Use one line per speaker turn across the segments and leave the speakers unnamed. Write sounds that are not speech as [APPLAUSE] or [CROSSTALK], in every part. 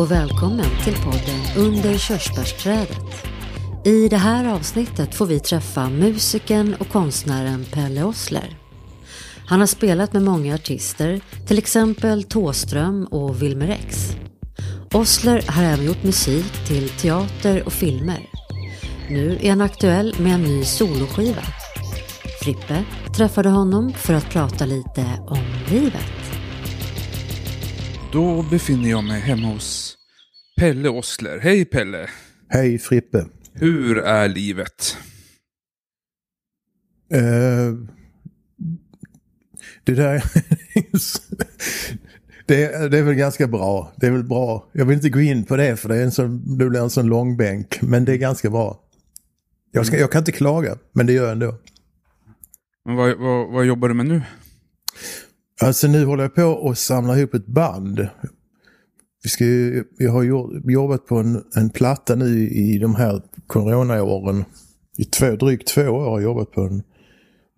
och välkommen till podden Under körsbärsträdet. I det här avsnittet får vi träffa musikern och konstnären Pelle Osler. Han har spelat med många artister, till exempel Tåström och Wilmer X. Osler har även gjort musik till teater och filmer. Nu är han aktuell med en ny soloskiva. Frippe träffade honom för att prata lite om livet.
Då befinner jag mig hemma hos Pelle Osler. Hej Pelle!
Hej Frippe.
Hur är livet?
Eh, det där... [LAUGHS] det, är, det är väl ganska bra. Det är väl bra. Jag vill inte gå in på det för det, är en sån, det blir en sån långbänk. Men det är ganska bra. Jag, ska, jag kan inte klaga, men det gör jag ändå.
Men vad, vad, vad jobbar du med nu?
Alltså nu håller jag på att samla ihop ett band. Vi ska, jag har jobbat på en, en platta nu i de här coronaåren. I två, drygt två år har jag jobbat på den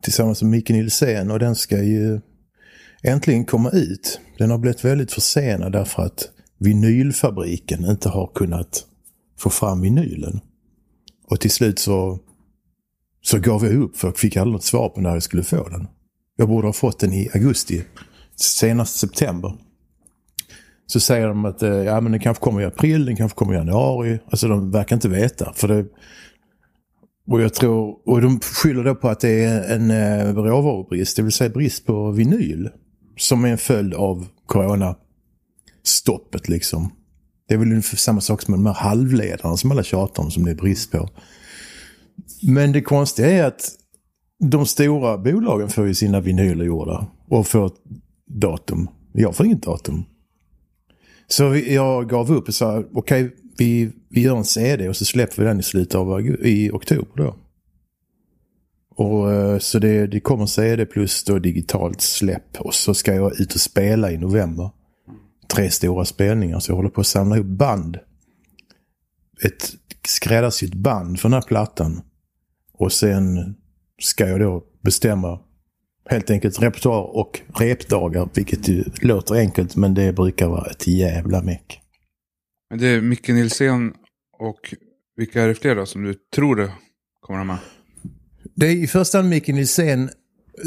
tillsammans med Micke Nilsén och den ska ju äntligen komma ut. Den har blivit väldigt försenad därför att vinylfabriken inte har kunnat få fram vinylen. Och till slut så, så gav jag upp för jag fick aldrig något svar på när jag skulle få den. Jag borde ha fått den i augusti, senast september. Så säger de att eh, ja, men den kanske kommer i april, den kanske kommer i januari. Alltså de verkar inte veta. För det, och jag tror, och de skyller då på att det är en eh, råvarubrist, det vill säga brist på vinyl. Som är en följd av coronastoppet liksom. Det är väl ungefär samma sak som de här halvledarna som alla tjatar om som det är brist på. Men det konstiga är att de stora bolagen får ju sina vinyler gjorda och får ett datum. Jag får inget datum. Så jag gav upp och sa okej, vi, vi gör en CD och så släpper vi den i slutet av i oktober då. Och eh, så det, det kommer CD plus då digitalt släpp och så ska jag ut och spela i november. Tre stora spelningar så jag håller på att samla ihop band. Ett skräddarsytt band för den här plattan. Och sen ska jag då bestämma helt enkelt repertoar och repdagar. Vilket ju låter enkelt men det brukar vara ett jävla meck.
Men Det är Micke Nilsén och vilka är det fler då som du tror det kommer de med?
Det är i första hand Micke Nilsén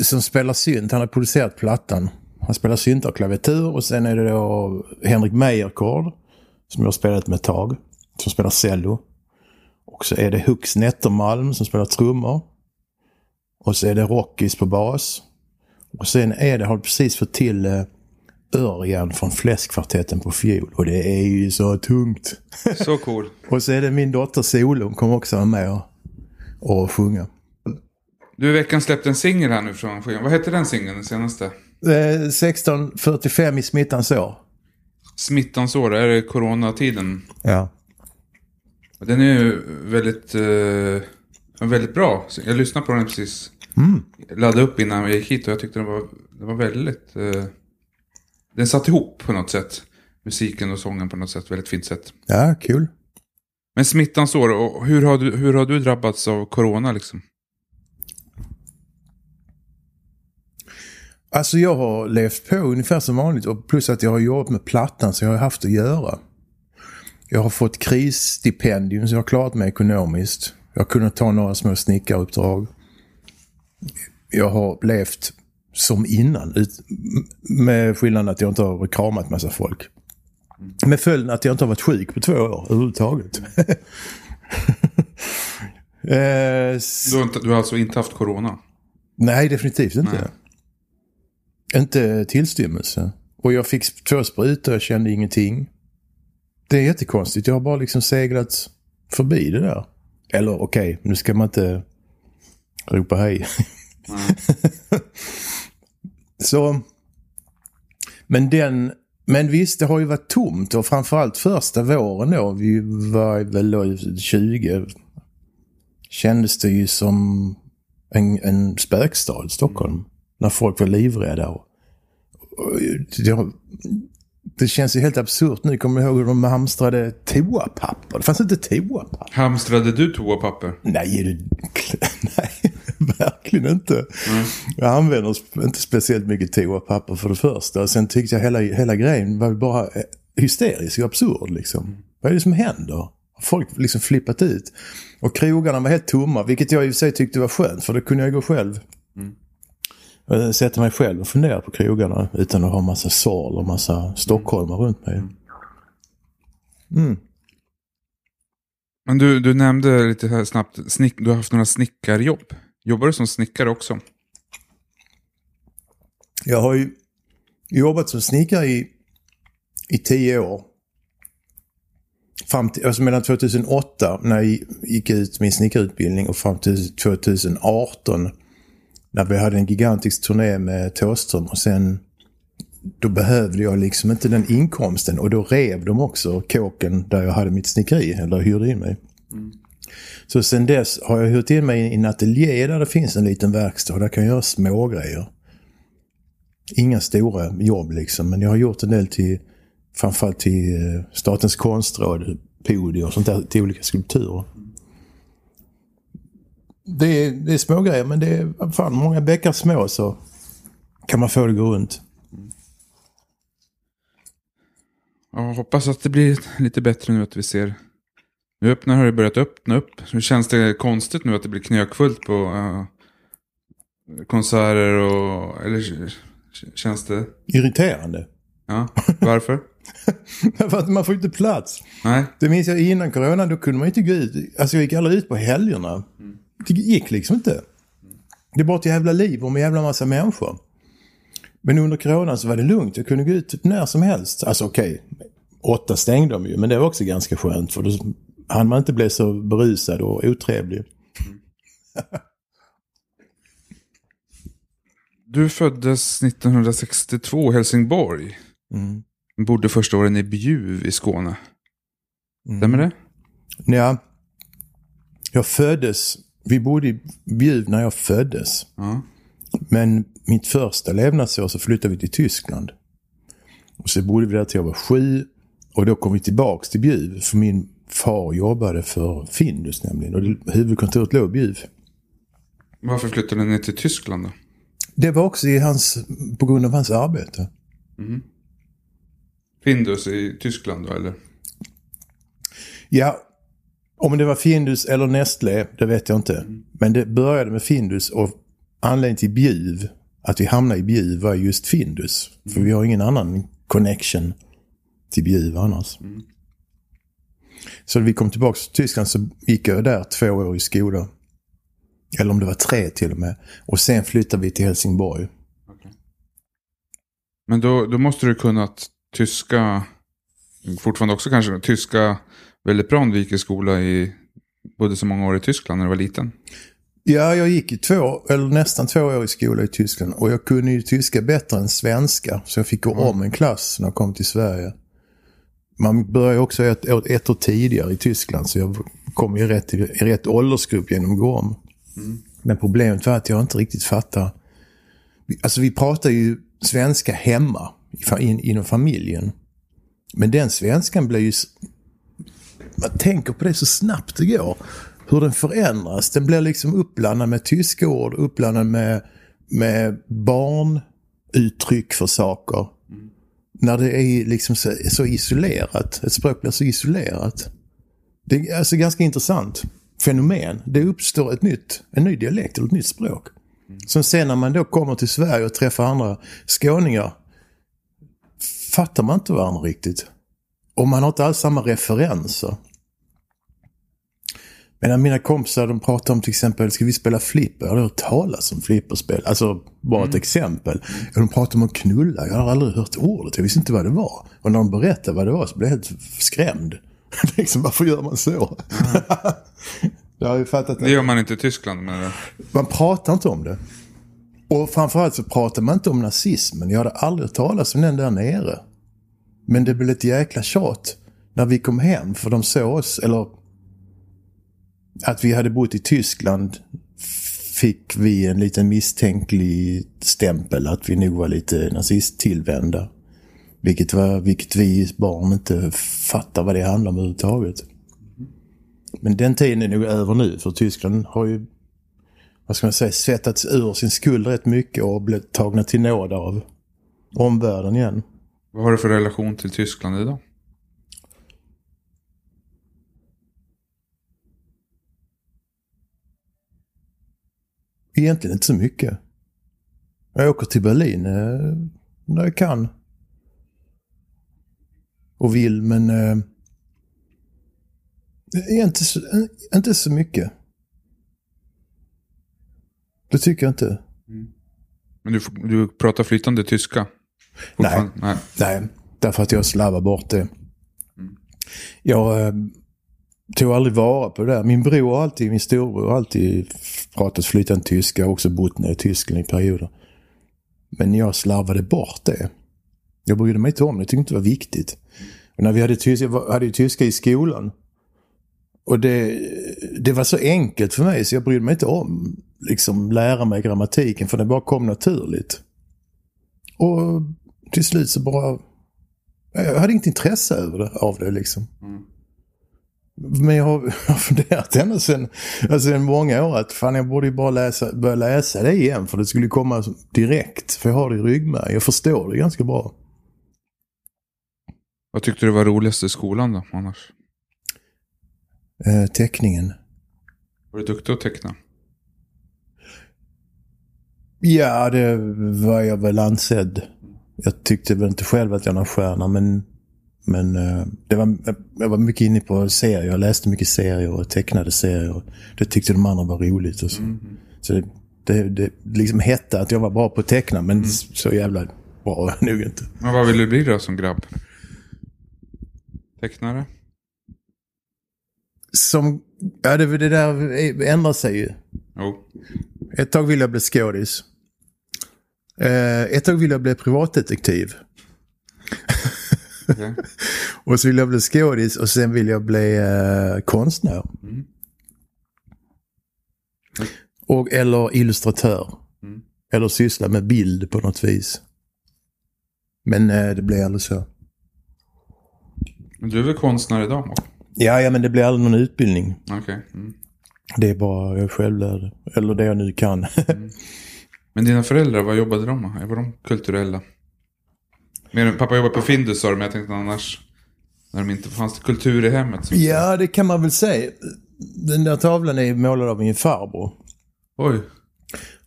som spelar synt. Han har producerat plattan. Han spelar synt och klaviatur och sen är det då Henrik Meyerkord som jag har spelat med ett tag. Som spelar cello. Och så är det Hux Nettermalm som spelar trummor. Och så är det Rockis på bas. Och sen är det, har precis fått till eh, Örjan från Fläskkvartetten på fiol. Och det är ju så tungt.
Så cool. [LAUGHS]
Och så är det min dotter Solon kommer också vara med och, och sjunga.
Du i veckan släppte en singel här nu från skivan. Vad hette den singeln, den senaste?
Eh, 1645 i smittans år.
Smittans år, är det coronatiden?
Ja.
Den är ju väldigt, eh, väldigt bra. Jag lyssnade på den precis. Laddade upp innan jag gick hit och jag tyckte den var, den var väldigt... Eh, den satt ihop på något sätt. Musiken och sången på något sätt. Väldigt fint sätt.
Ja, kul.
Men smittans år, och hur har du, hur har du drabbats av corona liksom?
Alltså jag har levt på ungefär som vanligt och plus att jag har jobbat med plattan så jag har haft att göra. Jag har fått krisstipendium så jag har klarat mig ekonomiskt. Jag har kunnat ta några små snickaruppdrag. Jag har levt som innan. ut- Med skillnaden att jag inte har kramat massa folk. Med följden att jag inte har varit sjuk på två år överhuvudtaget. [LAUGHS] eh,
Du har, inte, du har alltså inte haft corona?
Nej, definitivt inte.
Nej.
Inte tillstymmelse. Och jag fick två sprutor och jag kände ingenting. Det är jättekonstigt. Jag har bara liksom seglat förbi det där. Eller okej, nu ska man inte ropa hej. [LAUGHS] Så, men den, men visst det har ju varit tomt och framförallt första våren då, vi var väl då 20, kändes det ju som en, en spökstad, Stockholm. När folk var livrädda. Och, och, det, det känns ju helt absurt nu. Kommer du ihåg hur de hamstrade toapapper? Det fanns inte toapapper.
Hamstrade du toapapper?
Nej, är du... [LAUGHS] Nej, [LAUGHS] verkligen inte. Jag använder inte speciellt mycket toapapper för det första. Och sen tyckte jag hela, hela grejen var bara hysterisk och absurd liksom. Vad är det som händer? Folk liksom flippat ut? Och krogarna var helt tomma, vilket jag i och för sig tyckte var skönt, för då kunde jag gå själv. Mm. Sätta mig själv och fundera på krogarna utan att ha massa sal och massa stockholmare runt mig. Mm.
Men du, du nämnde lite här snabbt, snick, du har haft några snickarjobb. Jobbar du som snickare också?
Jag har ju jobbat som snickare i, i tio år. Fram till, alltså mellan 2008 när jag gick ut min snickarutbildning och fram till 2018 när vi hade en gigantisk turné med Thåström och sen då behövde jag liksom inte den inkomsten och då rev de också kåken där jag hade mitt snickeri, eller hyrde in mig. Mm. Så sen dess har jag hyrt in mig i en ateljé där det finns en liten verkstad och där kan jag göra smågrejer. Inga stora jobb liksom, men jag har gjort en del till framförallt till eh, Statens konstråd, podier och sånt där till olika skulpturer. Det är, det är små grejer men det är fan många bäckar små så kan man få det gå runt.
Jag hoppas att det blir lite bättre nu att vi ser. Nu öppnar har det börjat öppna upp. Nu känns det konstigt nu att det blir knökfullt på uh, konserter och... Eller känns det?
Irriterande.
Ja, varför? [LAUGHS]
För att man får inte plats.
Nej.
Det minns jag innan corona, då kunde man inte gå ut. Alltså jag gick aldrig ut på helgerna. Det gick liksom inte. Det bara ett jävla liv om en jävla massa människor. Men under corona så var det lugnt. Jag kunde gå ut typ när som helst. Alltså okej, okay, åtta stängde de ju. Men det var också ganska skönt för då hann man inte bli så berusad och otrevlig. Mm.
du föddes 1962 i Helsingborg. Mm. Bodde första åren i Bjuv i Skåne. Mm. Stämmer det?
Ja. Jag föddes, vi bodde i Bjuv när jag föddes.
Ja.
Men mitt första levnadsår så flyttade vi till Tyskland. Och så bodde vi där till jag var sju. Och då kom vi tillbaks till Bjuv. För min far jobbade för Findus nämligen. Och huvudkontoret låg i Bjuv.
Varför flyttade ni till Tyskland då?
Det var också i hans, på grund av hans arbete.
Mm. Findus i Tyskland då eller?
Ja, om det var Findus eller Nestlé, det vet jag inte. Mm. Men det började med Findus och anledningen till Bjuv, att vi hamnade i Bjuv var just Findus. Mm. För vi har ingen annan connection till Bjuv annars. Mm. Så när vi kom tillbaka till Tyskland så gick jag där två år i skola. Eller om det var tre till och med. Och sen flyttade vi till Helsingborg. Okay.
Men då, då måste du kunnat tyska, fortfarande också kanske, tyska väldigt bra om skola i, bodde så många år i Tyskland när du var liten.
Ja, jag gick i två, eller nästan två år i skola i Tyskland. Och jag kunde ju tyska bättre än svenska. Så jag fick gå mm. om en klass när jag kom till Sverige. Man började också ett, ett år tidigare i Tyskland. Så jag kom i rätt, i rätt åldersgrupp genom GOM. Mm. Men problemet var att jag inte riktigt fattar. Alltså vi pratar ju svenska hemma inom familjen. Men den svenskan blir ju... Man tänker på det så snabbt det går. Hur den förändras. Den blir liksom uppblandad med tyska ord, uppblandad med, med barnuttryck för saker. När det är liksom så, så, isolerat. Ett språk blir så isolerat. Det är alltså ganska intressant fenomen. Det uppstår ett nytt, en ny dialekt eller ett nytt språk. Som sen när man då kommer till Sverige och träffar andra skåningar fattar man inte varandra riktigt. Och man har inte alls samma referenser. Medan mina kompisar de pratar om till exempel, ska vi spela flipper? Jag har hört talas om flipperspel. Alltså, bara mm. ett exempel. De pratar om att knulla. Jag har aldrig hört ordet. Jag visste inte vad det var. Och när de berättade vad det var så blev jag helt skrämd. [LAUGHS] liksom, varför gör man så? Mm. [LAUGHS] jag har ju fattat
det. Det gör man inte i Tyskland. Men...
Man pratar inte om det. Och framförallt så pratar man inte om nazismen. Jag hade aldrig hört talas om den där nere. Men det blev ett jäkla tjat när vi kom hem. För de såg oss, eller att vi hade bott i Tyskland fick vi en liten misstänklig stämpel att vi nog var lite nazisttillvända. Vilket, var, vilket vi barn inte fattar vad det handlar om överhuvudtaget. Men den tiden är nog över nu för Tyskland har ju vad ska man säga, svettats ur sin skuld rätt mycket och blivit tagna till nåd av omvärlden igen.
Vad har du för relation till Tyskland idag?
Egentligen inte så mycket. Jag åker till Berlin eh, när jag kan. Och vill, men... Eh, inte, så, eh, inte så mycket. Det tycker jag inte.
Men du, du pratar flytande tyska?
Nej.
Nej.
Nej, därför att jag slarvar bort det. Jag eh, tog aldrig vara på det där. Min bror har alltid, min storbror har alltid pratat flytande tyska. Jag har också bott nere i Tyskland i perioder. Men jag slarvade bort det. Jag brydde mig inte om det. Jag tyckte inte det var viktigt. Och när vi hade tyska, jag hade ju tyska i skolan. Och det, det var så enkelt för mig så jag brydde mig inte om liksom lära mig grammatiken för det bara kom naturligt. Och till slut så bara... Jag hade inget intresse över det, av det liksom. Mm. Men jag har, jag [LAUGHS] har funderat ända sedan, alltså många år att fan jag borde ju bara läsa, börja läsa det igen för det skulle komma direkt. För jag har det i ryggmärgen. Jag förstår det ganska bra.
Vad tyckte du var roligast i skolan då, annars?
Eh, teckningen.
Var du duktig att teckna?
Ja, det var jag väl ansedd. Jag tyckte väl inte själv att jag var en stjärna men, men eh, det var, jag var mycket inne på serier. Jag läste mycket serier och tecknade serier. Det tyckte de andra var roligt. Och så så det, det, det liksom hette att jag var bra på att teckna men så jävla bra var jag nog inte.
Men vad ville du bli då som grabb? Tecknare?
Som, ja det, det där ändrar sig ju.
Jo.
Ett tag ville jag bli skådis. Eh, ett tag ville jag bli privatdetektiv.
Okej. [LAUGHS]
Och så ville jag bli skådis och sen ville jag bli eh, konstnär. Och, eller illustratör.
Mm.
Eller syssla med bild på något vis. Men eh, det blev aldrig så.
Men du är väl konstnär idag? Mark?
Ja, ja, men det blir aldrig någon utbildning.
Okej. Mm.
Det är bara jag självlärd. Eller det jag nu kan. [LAUGHS]
Men dina föräldrar, vad jobbade de med? Var de kulturella? Mer än, pappa jobbade på Findus sa du, men jag tänkte annars... När de inte fanns det kultur i hemmet?
Ja, det kan man väl säga. Den där tavlan är målad av min farbror.
Oj.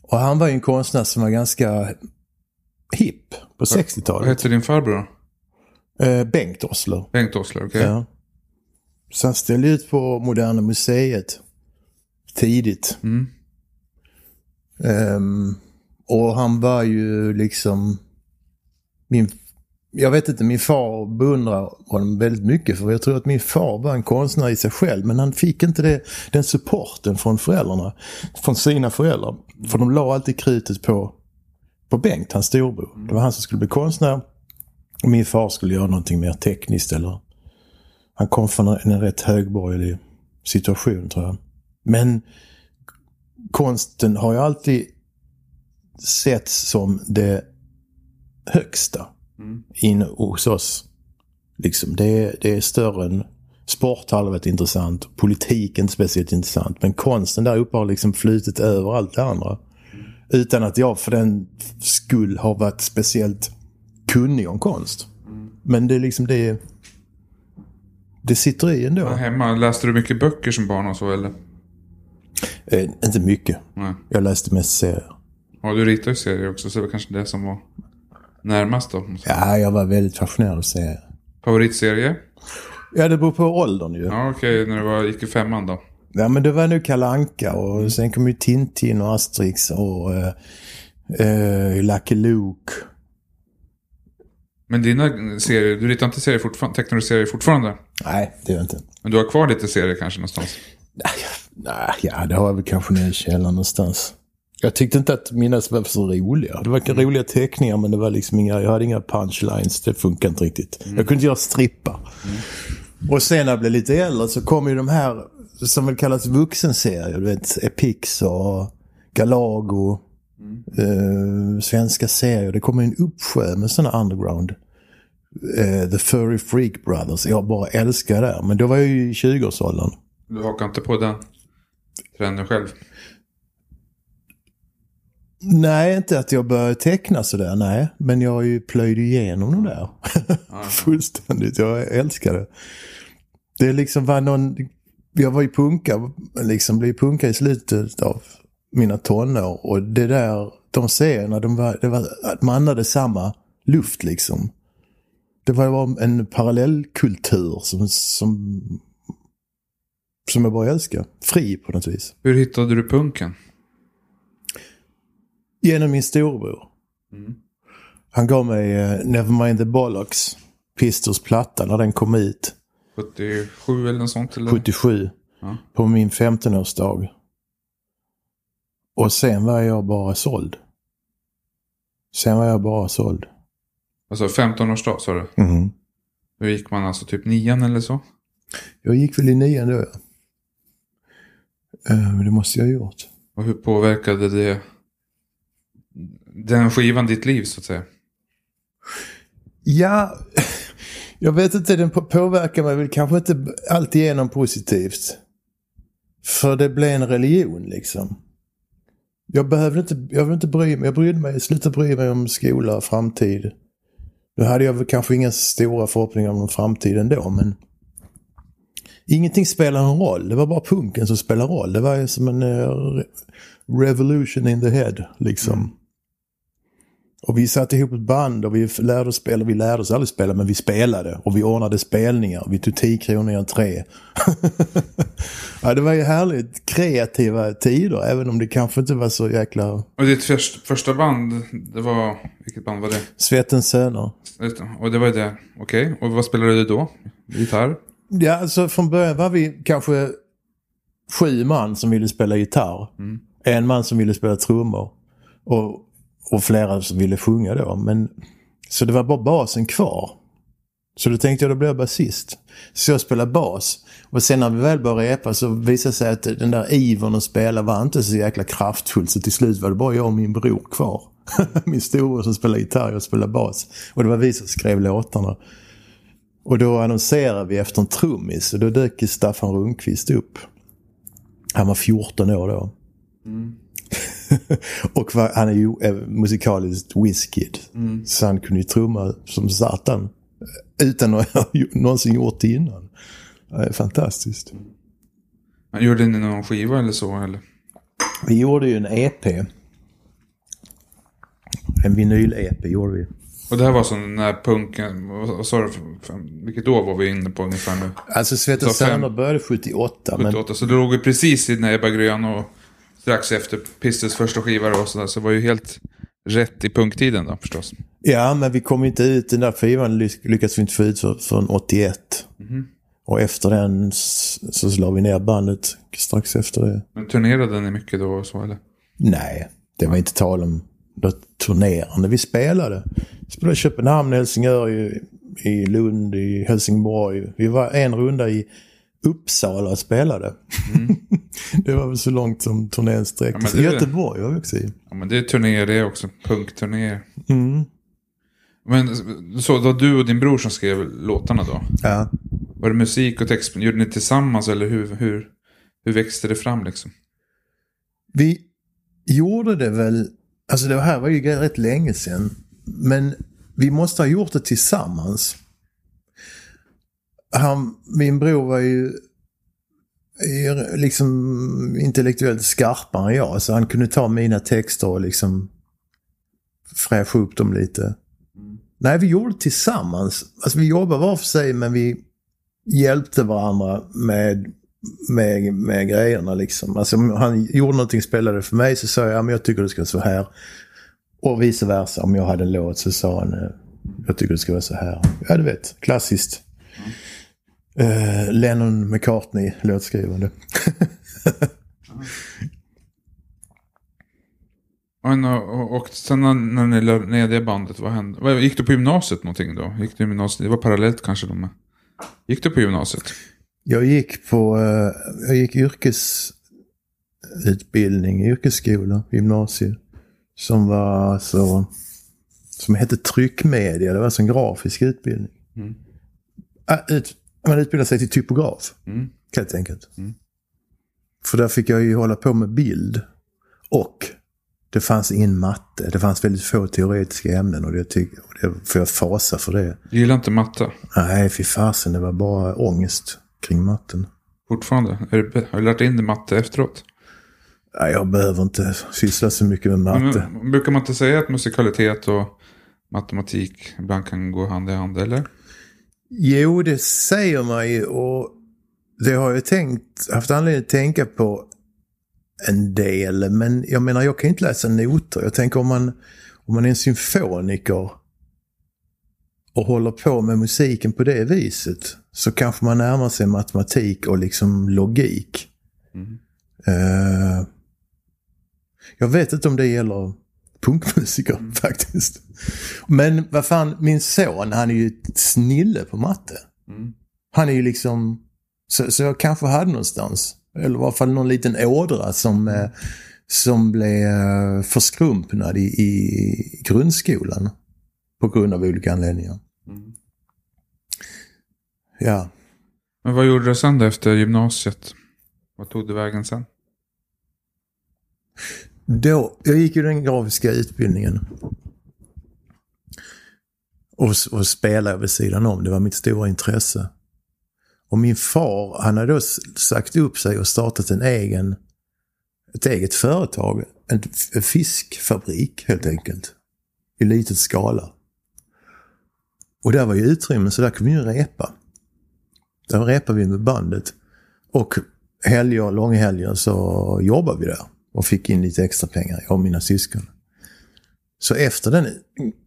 Och han var ju en konstnär som var ganska hipp på
Vad
60-talet.
hette din farbror då?
Eh, Bengt Osler.
Bengt Osler, okej.
Ja. Så han ställde ut på Moderna Museet tidigt.
Mm.
Ehm, och han var ju liksom min, jag vet inte, min far beundrar honom väldigt mycket för jag tror att min far var en konstnär i sig själv men han fick inte det, den supporten från föräldrarna, från sina föräldrar. För de la alltid krutet på, på Bengt, hans storbror. Det var han som skulle bli konstnär och min far skulle göra någonting mer tekniskt eller han kom från en, en rätt högborgerlig situation tror jag. Men konsten har ju alltid setts som det högsta
Mm.
in hos oss. Liksom, det, är, det är större än sport har varit intressant. Politik är inte speciellt intressant. Men konsten där uppe har liksom flutit över allt det andra. Utan att jag för den skull har varit speciellt kunnig om konst. Men det är liksom det... Det sitter i ändå.
Ja, Hemma, läste du mycket böcker som barn och så eller?
Eh, inte mycket.
Nej.
Jag läste mest serier.
Ja, du ritar ju serier också, så det var kanske det som var närmast då.
Ja, jag var väldigt fascinerad av serier.
Favoritserie?
Ja, det beror på åldern ju.
Ja, okej, när du var, gick i femman då.
Ja, men det var nu Kalle Anka och sen kom ju Tintin och Asterix och eh, eh, Lucky Luke.
Men dina serier, du ritar inte serier fortfarande, tecknar du serier fortfarande?
Nej, det gör jag inte.
Men du har kvar lite serier kanske någonstans?
Nej, ja, det har jag väl kanske nere i källaren någonstans. Jag tyckte inte att mina var så roliga. Det var roliga teckningar men det var liksom inga, jag hade inga punchlines. Det funkar inte riktigt. Jag kunde inte göra strippa. Och sen när jag blev lite äldre så kom ju de här som väl kallas vuxenserier. Du vet Epix och Galago. Eh, svenska serier. Det kommer en uppsjö med sådana underground. Eh, The Furry Freak Brothers. Jag bara älskar det. Men då var jag ju i 20-årsåldern.
Du hakar inte på den trenden själv?
Nej, inte att jag började teckna sådär, nej. Men jag ju plöjt igenom de där. [LAUGHS] Fullständigt, jag älskar det. Det liksom var någon, jag var ju punka, liksom blev punka i slutet av mina tonår. Och det där, de serierna, de var, det var, man andade samma luft liksom. Det var en parallellkultur som, som, som jag bara älskar. Fri på något vis.
Hur hittade du punken?
Genom min storebror. Mm. Han gav mig uh, Nevermind the Bollocks, Pistols platta, när den kom ut.
77 eller något sånt? Eller?
77. Ja. På min 15-årsdag. Och sen var jag bara såld. Sen var jag bara såld.
Alltså 15-årsdag sa du?
Mm.
Då gick man alltså typ nian eller så?
Jag gick väl i nian då ja. Uh, det måste jag ha gjort.
Och hur påverkade det den skivan ditt liv så att säga?
Ja, [LAUGHS] jag vet inte, den påverkar mig väl kanske inte alltigenom positivt. För det blev en religion liksom. Jag behövde inte, jag behövde inte bry mig, jag brydde mig, slutade bry mig om skola och framtid. Nu hade jag väl kanske inga stora förhoppningar om framtiden då men Ingenting spelar en roll, det var bara punken som spelade roll. Det var som en uh, revolution in the head liksom. Och vi satte ihop ett band och vi lärde oss spela. Vi lärde oss aldrig spela men vi spelade. Och vi ordnade spelningar. Vi tog 10 kronor i entré. [LAUGHS] ja, det var ju härligt kreativa tider. Även om det kanske inte var så jäkla...
Och ditt först, första band, det var... Vilket band var det?
Svettens Söner.
Och det var det, okej. Okay. Och vad spelade du då? Gitarr?
Ja, alltså från början var vi kanske sju man som ville spela gitarr. Mm. En man som ville spela trummor. Och och flera som ville sjunga då. Men, så det var bara basen kvar. Så då tänkte jag, då blir jag basist. Så jag spelade bas. Och sen när vi väl började repa så visade det sig att den där ivern att spela var inte så jäkla kraftfull. Så till slut var det bara jag och min bror kvar. [LAUGHS] min storebror som spelade gitarr och spelade bas. Och det var vi som skrev låtarna. Och då annonserade vi efter en trummis och då dök Staffan Rundqvist upp. Han var 14 år då. Mm. [LAUGHS] och var, han är ju musikaliskt whiskid. Mm. Så han kunde ju trumma som satan. Utan att [LAUGHS] ha någonsin gjort det innan. Det är fantastiskt.
Men gjorde ni någon skiva eller så? Eller?
Vi gjorde ju en EP. En vinyl-EP gjorde vi.
Och det här var som när punken, vad sa du, vilket år var vi inne på ungefär nu?
Alltså Svett Söner började 78.
78, men... så det låg ju precis i när Ebba Grön och strax efter Pistols första skiva och sådär. Så var ju helt rätt i punktiden då förstås.
Ja, men vi kom inte ut, den där skivan lyckades vi inte få ut förrän 81. Mm. Och efter den så, så la vi ner bandet strax efter det.
Men turnerade ni mycket då och så eller?
Nej, det var inte tal om något turnerande. Vi spelade. Vi spelade i Köpenhamn, Helsingör, i, i Lund, i Helsingborg. Vi var en runda i Uppsala spelade. Mm. [LAUGHS] det var väl så långt som turnén sträckte sig. Ja, Göteborg var vi också i.
Ja, men det är turnéer det är också. Punkturnéer.
Mm.
Men så det var du och din bror som skrev låtarna då?
Ja.
Var det musik och text? Gjorde ni tillsammans eller hur, hur, hur växte det fram liksom?
Vi gjorde det väl, alltså det här var ju rätt länge sedan. Men vi måste ha gjort det tillsammans han, min bror var ju liksom intellektuellt skarpare än jag. Så han kunde ta mina texter och liksom fräscha upp dem lite. Mm. Nej, vi gjorde det tillsammans. Alltså vi jobbade var för sig men vi hjälpte varandra med, med, med grejerna liksom. Alltså om han gjorde någonting, spelade för mig så sa jag, ja men jag tycker det ska vara så här. Och vice versa, om jag hade en låt så sa han, jag tycker det ska vara så här. Ja, du vet, klassiskt. Mm. Uh, Lennon McCartney låtskrivande.
och, och sen när, när ni lade ner det bandet, vad hände? Gick du på gymnasiet någonting då? Gick du gymnasiet? Det var parallellt kanske då med. Gick du på gymnasiet?
Jag gick på, uh, jag gick yrkesutbildning, yrkesskola, gymnasiet. Som var så, som hette tryckmedia, det var alltså en grafisk utbildning. Mm. Uh, ut, man utbildar sig till typograf. Mm. Helt enkelt. Mm. För där fick jag ju hålla på med bild och Det fanns ingen matte. Det fanns väldigt få teoretiska ämnen och det, tyck, och det får jag fasa för det.
Du gillar inte matte?
Nej, fy fasen. Det var bara ångest kring matten.
Fortfarande? Har du lärt in dig matte efteråt?
Nej, jag behöver inte syssla så mycket med matte.
Men, brukar man inte säga att musikalitet och matematik ibland kan gå hand i hand, eller?
Jo, det säger man ju och det har jag tänkt, haft anledning att tänka på en del. Men jag menar, jag kan inte läsa noter. Jag tänker om man, om man är en symfoniker och håller på med musiken på det viset så kanske man närmar sig matematik och liksom logik. Mm. Uh, jag vet inte om det gäller punkmusiker mm. faktiskt. Men vad fan, min son han är ju ett snille på matte. Mm. Han är ju liksom, så, så jag kanske hade någonstans, eller i alla fall någon liten ådra som, eh, som blev eh, förskrumpnad i, i grundskolan. På grund av olika anledningar. Mm. Ja.
Men vad gjorde du sen då efter gymnasiet? Vad tog du vägen sen?
Då, jag gick ju den grafiska utbildningen. Och, och spelade vid sidan om. Det var mitt stora intresse. Och min far, han hade då sagt upp sig och startat en egen, ett eget företag. En, en fiskfabrik helt enkelt. I liten skala. Och där var ju utrymmen så där kunde vi ju repa. Där repade vi med bandet. Och helger, långhelger så jobbade vi där och fick in lite extra pengar, jag och mina syskon. Så efter den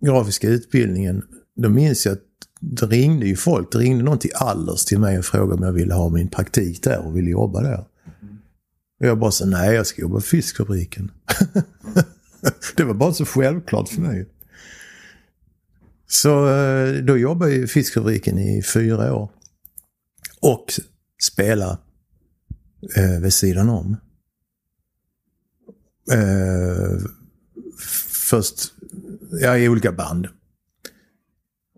grafiska utbildningen, då minns jag att det ringde ju folk. Det ringde någon till Allers till mig och frågade om jag ville ha min praktik där och ville jobba där. Och jag bara sa nej, jag ska jobba på fiskfabriken. [LAUGHS] det var bara så självklart för mig. Så eh, då jobbade jag i fiskfabriken i fyra år. Och spela eh, vid sidan om. Eh, först, ja i olika band.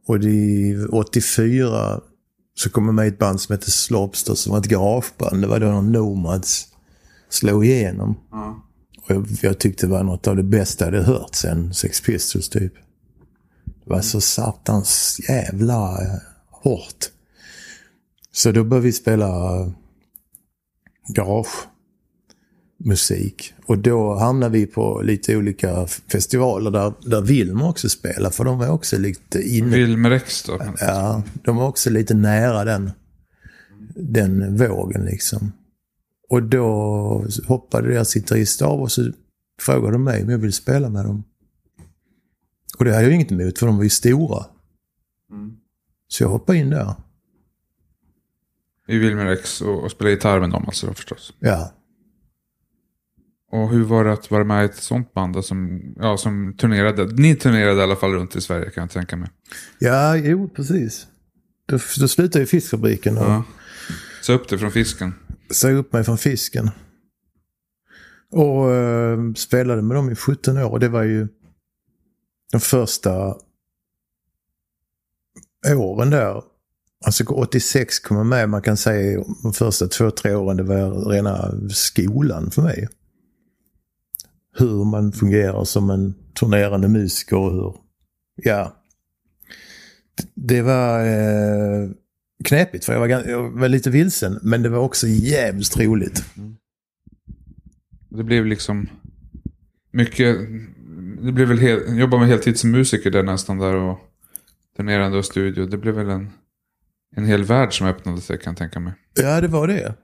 Och det, 84 så kom jag med i ett band som hette Slobster som var ett garageband. Det var då när Nomads slog igenom. Mm. Och jag, jag, tyckte det var något av det bästa jag hade hört sen Sex Pistols typ. Det var så satans jävla eh, hårt. Så då började vi spela garage musik. Och då hamnade vi på lite olika festivaler där, där Wilmer också spelar. För de var också lite inne...
Wilmer X då?
Ja, de var också lite nära den, den vågen liksom. Och då hoppade deras gitarrist av och så frågade de mig om jag ville spela med dem. Och det hade jag inget emot för de var ju stora. Mm. Så jag hoppade in där.
I Wilmer X och, och spelade gitarr med dem alltså då förstås?
Ja.
Och hur var det att vara med i ett sånt band då, som, ja, som turnerade? Ni turnerade i alla fall runt i Sverige kan jag tänka mig.
Ja, jo precis. Då, då slutade ju fiskfabriken. Och ja.
Så upp det från fisken?
Sa upp mig från fisken. Och uh, spelade med dem i 17 år. Det var ju de första åren där. Alltså 86 kom jag med, man kan säga de första två, tre åren, det var rena skolan för mig hur man fungerar som en turnerande musiker och hur, ja. Det var eh, knepigt för jag var, jag var lite vilsen men det var också jävligt roligt.
Det blev liksom mycket, det blev väl hel, jobba med heltid som musiker där nästan där och turnerande och studio. Det blev väl en, en hel värld som öppnade sig kan jag tänka mig.
Ja det var det.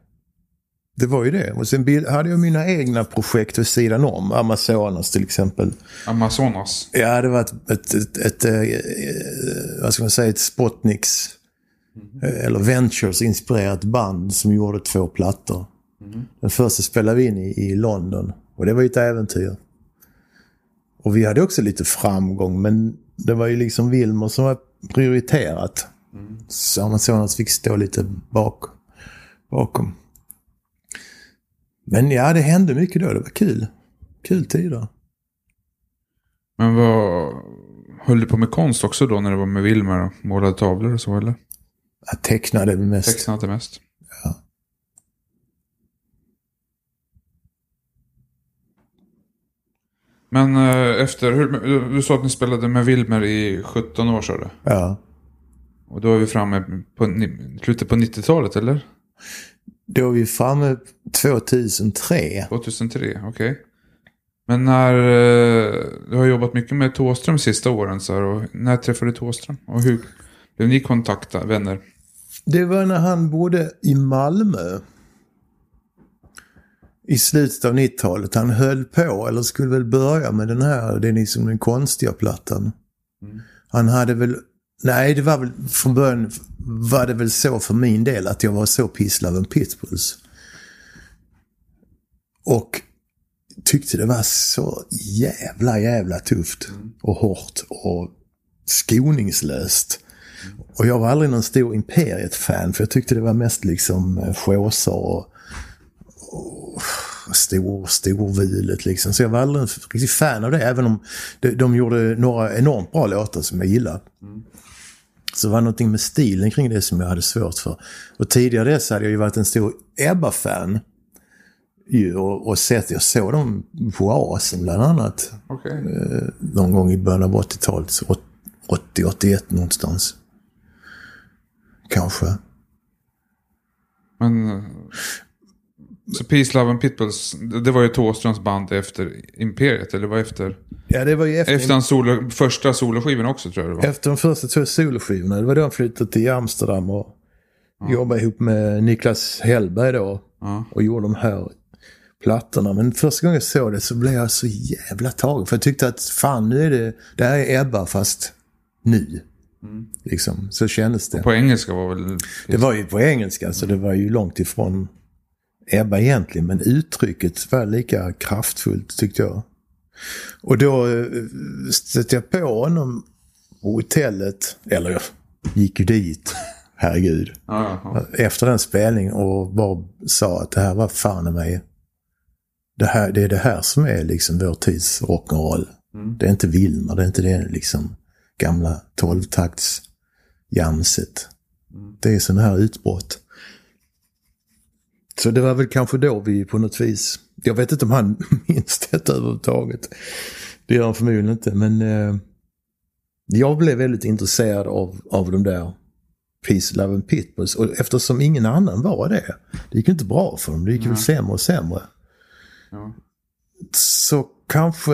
Det var ju det. Och sen hade jag mina egna projekt vid sidan om. Amazonas till exempel.
Amazonas?
Ja, det var ett, ett, ett, ett, ett eh, vad ska man säga, ett Spotniks mm. eller Ventures inspirerat band som gjorde två plattor. Mm. Den första spelade vi in i, i London och det var ju ett äventyr. Och vi hade också lite framgång men det var ju liksom Wilmer som var prioriterat. Mm. Så Amazonas fick stå lite bak, bakom. Men ja, det hände mycket då. Det var kul. Kul tider.
Men vad... Höll du på med konst också då när du var med Wilmer och målade tavlor och så eller?
Jag tecknade mest.
Tecknade mest?
Ja.
Men eh, efter, hur, du, sa att ni spelade med Wilmer i 17 år sa du?
Ja.
Och då är vi framme på slutet på 90-talet eller?
Då är vi framme 2003.
2003, okej. Men när, eh, du har jobbat mycket med Thåström sista åren så här, och när träffade du Thåström? Och hur blev ni kontakta vänner?
Det var när han bodde i Malmö. I slutet av 90-talet. Han höll på, eller skulle väl börja med den här, det är liksom den konstiga plattan. Han hade väl, nej det var väl från början var det väl så för min del att jag var så pisslaven Pitbulls. Och tyckte det var så jävla jävla tufft och hårt och skoningslöst. Och jag var aldrig någon stor Imperiet-fan för jag tyckte det var mest liksom eh, chauser och, och stor, storvulet liksom. Så jag var aldrig en riktigt fan av det även om de, de gjorde några enormt bra låtar som jag gillar. Mm. Så det var någonting med stilen kring det som jag hade svårt för. Och tidigare dess hade jag ju varit en stor Ebba-fan. Och, och sett, jag såg dem på Oasen bland annat.
Okej.
Någon gång i början av 80-talet. så 80, 81 någonstans. Kanske.
Men... Så Peace, Love and Pitbulls, det var ju Thåströms band efter Imperiet, eller var efter?
Ja, det var ju efter,
Efter solo, första soloskivan också tror jag det var.
efter de första två soloskivorna. Det var då han flyttade till Amsterdam och jobbade ihop med Niklas Hellberg då.
Ja.
Och gjorde de här plattorna. Men första gången jag såg det så blev jag så jävla tagen. För jag tyckte att fan nu är det, det här är Ebba fast nu. Liksom, så kändes det.
På engelska var väl...
Det var ju på engelska så det var ju långt ifrån Ebba egentligen. Men uttrycket var lika kraftfullt tyckte jag. Och då eh, stötte jag på honom på hotellet. Eller jag gick ju dit. [LAUGHS] Herregud.
Ja.
Efter den spelningen och bara sa att det här var fan i mig. Det, här, det är det här som är liksom vår tids rock'n'roll. Det är inte Wilmer, det är inte det liksom gamla tolvtakts jamset. Det är sådana här utbrott. Så det var väl kanske då vi på något vis, jag vet inte om han [LAUGHS] minns detta överhuvudtaget. Det gör han förmodligen inte, men eh, jag blev väldigt intresserad av, av de där Peace, Love and Pitbulls. Och eftersom ingen annan var det, det gick inte bra för dem, det gick väl sämre och sämre.
Ja.
Så kanske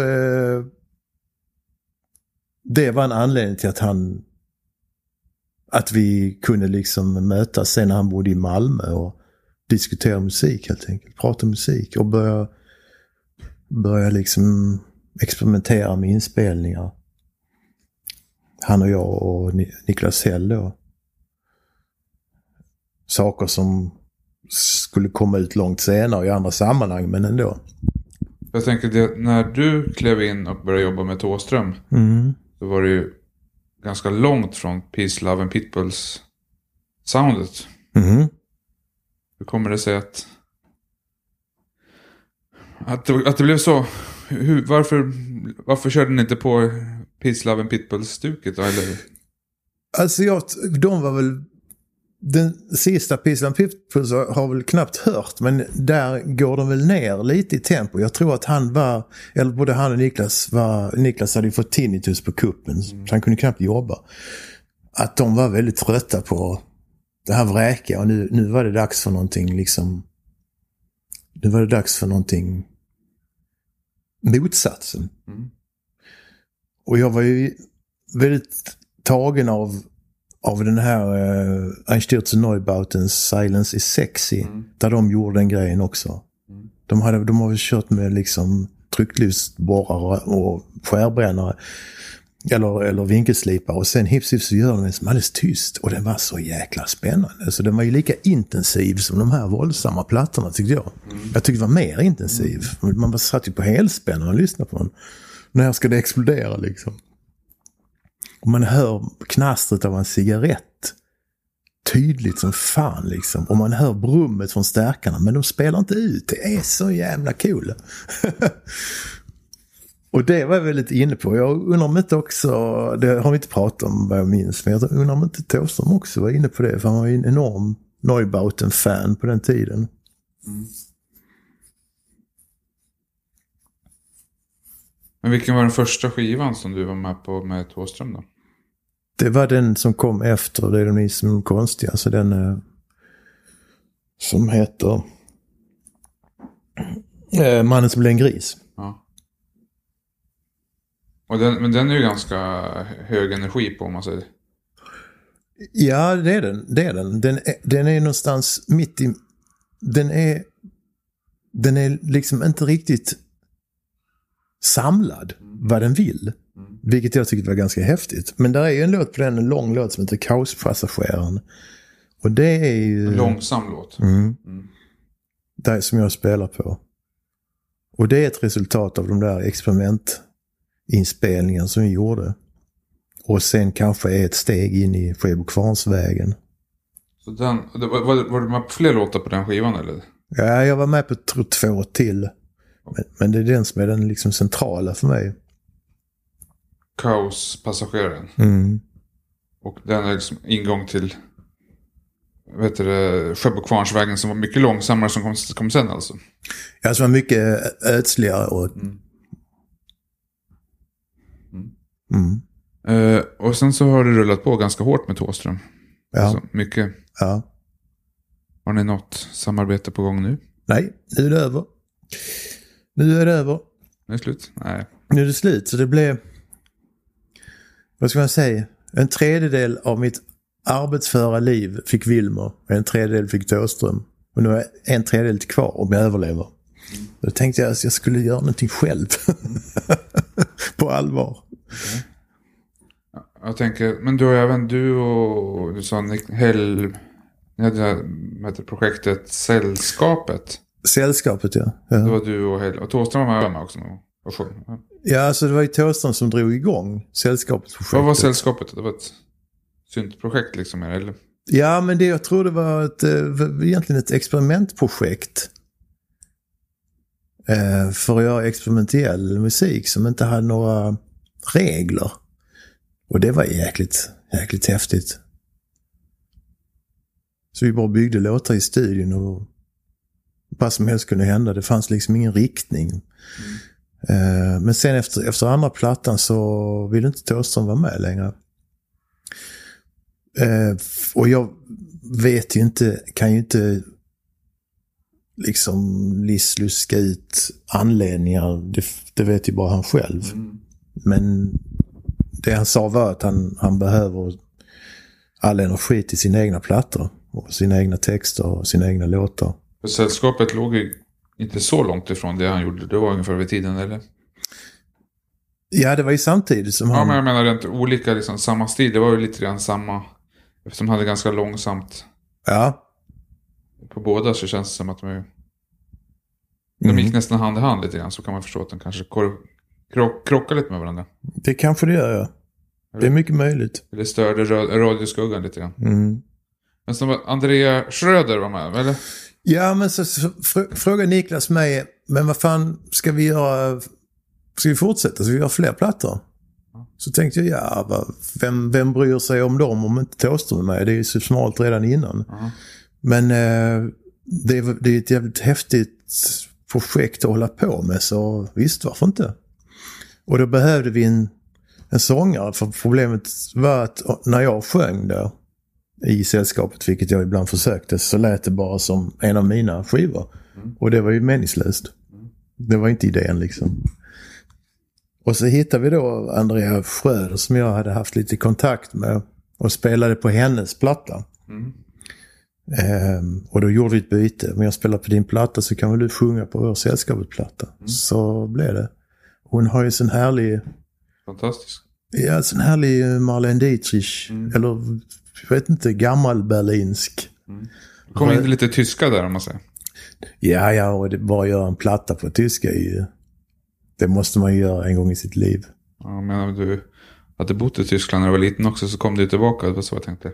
det var en anledning till att han att vi kunde liksom mötas sen när han bodde i Malmö och diskutera musik helt enkelt. Prata musik och börja, börja liksom experimentera med inspelningar. Han och jag och Ni- Niklas Hell då. Saker som skulle komma ut långt senare i andra sammanhang men ändå.
Jag tänker det, när du klev in och började jobba med Thåström.
Mm.
Då var det ju ganska långt från Peace, Love and Pitbulls soundet.
Mm.
Hur kommer det sig att... Att det, att det blev så? Hur, varför, varför körde ni inte på Peace, Love and Pitbulls-stuket då? Eller?
Alltså jag, de var väl... Den sista Peace and Pitbulls har väl knappt hört men där går de väl ner lite i tempo. Jag tror att han var, eller både han och Niklas var, Niklas hade ju fått tinnitus på kuppen så han kunde knappt jobba. Att de var väldigt trötta på det här vräkiga och nu, nu var det dags för någonting liksom. Nu var det dags för någonting motsatsen. Och jag var ju väldigt tagen av, av den här uh, Einstürzen Neubautens Silence is sexy. Där de gjorde den grejen också. De, hade, de har väl kört med liksom trycklysborrare och skärbrännare. Eller, eller vinkelslipare och sen hips hips så gör de den som alldeles tyst. Och den var så jäkla spännande. Så den var ju lika intensiv som de här våldsamma plattorna tyckte jag. Jag tyckte det var mer intensiv. Man bara satt ju på helspänn och lyssnade på den. När ska det explodera liksom? Och man hör knastret av en cigarett. Tydligt som fan liksom. Och man hör brummet från stärkarna. Men de spelar inte ut. Det är så jävla kul. [LAUGHS] Och det var jag väldigt inne på. Jag undrar om inte också, det har vi inte pratat om vad jag minns, men jag undrar om inte Thåström också var inne på det. För han var ju en enorm Neubauten-fan på den tiden.
Men vilken var den första skivan som du var med på med Thåström då?
Det var den som kom efter Det är de som är konstiga. Alltså den eh, som heter eh, Mannen som blev en gris.
Och den, men den är ju ganska hög energi på om man säger.
Ja, det är den. Det är den. Den är, den är någonstans mitt i... Den är... Den är liksom inte riktigt samlad vad den vill. Vilket jag tyckte var ganska häftigt. Men där är ju en låt på den, en lång låt som heter Kaospassageraren. Och det är ju...
En långsam låt.
Mm. Det som jag spelar på. Och det är ett resultat av de där experimentinspelningarna som vi gjorde. Och sen kanske ett steg in i Skebo-Kvarnsvägen.
Så den, var, var, du med på fler låtar på den skivan eller?
Ja, jag var med på två till. Men, men det är den som är den liksom centrala för mig.
Kaospassageraren.
Mm.
Och den är liksom ingång till vet du, Sjöbo-Kvarnsvägen som var mycket långsammare som kom, kom sen alltså.
Ja, som var mycket ödsligare och...
Mm.
Mm.
Eh, och sen så har det rullat på ganska hårt med Thåström.
Ja,
Alltså, mycket.
ja.
Har ni något samarbete på gång nu?
Nej, nu är det över. Nu är det över.
Nu är det slut? Nej.
Nu är det slut, så det blev... Vad ska man säga? En tredjedel av mitt arbetsföra liv fick Wilmer. och En tredjedel fick Thåström. Och nu har jag en tredjedel kvar om jag överlever. Då tänkte jag att jag skulle göra någonting själv. [LAUGHS] På allvar.
Jag tänker, men du har även du och du sa Hell, ni hade det här det, projektet Sällskapet.
Sällskapet ja.
Det
Ja,
var du och Hell, och Thåström var med också och sjöng. Ja.
alltså det var ju Thåström som drog igång Sällskapet-projektet.
Vad var Sällskapet? Det var ett syntprojekt liksom, eller?
Ja, men det jag tror det var ett, eh, egentligen ett experimentprojekt. Eh, för att göra experimentell musik som inte hade några regler. Och det var jäkligt, jäkligt häftigt. Så vi bara byggde låtar i studion och vad som helst kunde hända. Det fanns liksom ingen riktning. Mm. men sen efter, efter andra plattan så ville inte Thåström vara med längre. Eh, och jag vet ju inte, kan ju inte liksom listluska ut anledningar. Det, det vet ju bara han själv. Mm. Men det han sa var att han, han behöver all energi till sina egna plattor. Och sina egna texter och sina egna låtar.
Sällskapet låg ju inte så långt ifrån det han gjorde. Det var ungefär vid tiden, eller?
Ja, det var ju samtidigt som
Ja,
han...
men jag menar rent olika, liksom samma stil. Det var ju lite grann samma. Eftersom de hade ganska långsamt
Ja,
på båda så känns det som att de, de
Mm.
gick nästan hand i hand lite grann. Så kan man förstå att de kanske krock, krockar lite med varandra.
det kanske det gör, ja. Det är mycket möjligt.
Eller störde radioskuggan lite grann.
Mm.
Men som Andrea Schröder var med, eller?
Ja, men så, så fr- frågar Niklas mig, men vad fan ska vi göra? Ska vi fortsätta? Ska vi göra fler plattor? Så tänkte jag, ja, vem, vem bryr sig om dem om inte Thåström är med? Det är ju så smalt redan innan.
Ja.
Men eh, det, är, det är ett jävligt häftigt projekt att hålla på med, så visst, varför inte? Och då behövde vi en, en sångare, för problemet var att när jag sjöng där i sällskapet, vilket jag ibland försökte, så lät det bara som en av mina skivor. Och det var ju meningslöst. Det var inte idén liksom. Och så hittade vi då Andrea Schröder som jag hade haft lite kontakt med och spelade på hennes platta.
Mm.
Ehm, och då gjorde vi ett byte. Om jag spelar på din platta så kan väl du sjunga på vår sällskapet-platta. Så blev det. Hon har ju sån härlig,
Fantastiskt.
ja sån härlig Marlene Dietrich. Eller, jag vet inte, gammal berlinsk.
Det kom in lite tyska där om man säger.
Ja, ja, och det, bara göra en platta på tyska är ju... Det måste man ju göra en gång i sitt liv.
Ja, men om du hade bott i Tyskland när du var liten också så kom du tillbaka. Det var så jag tänkte.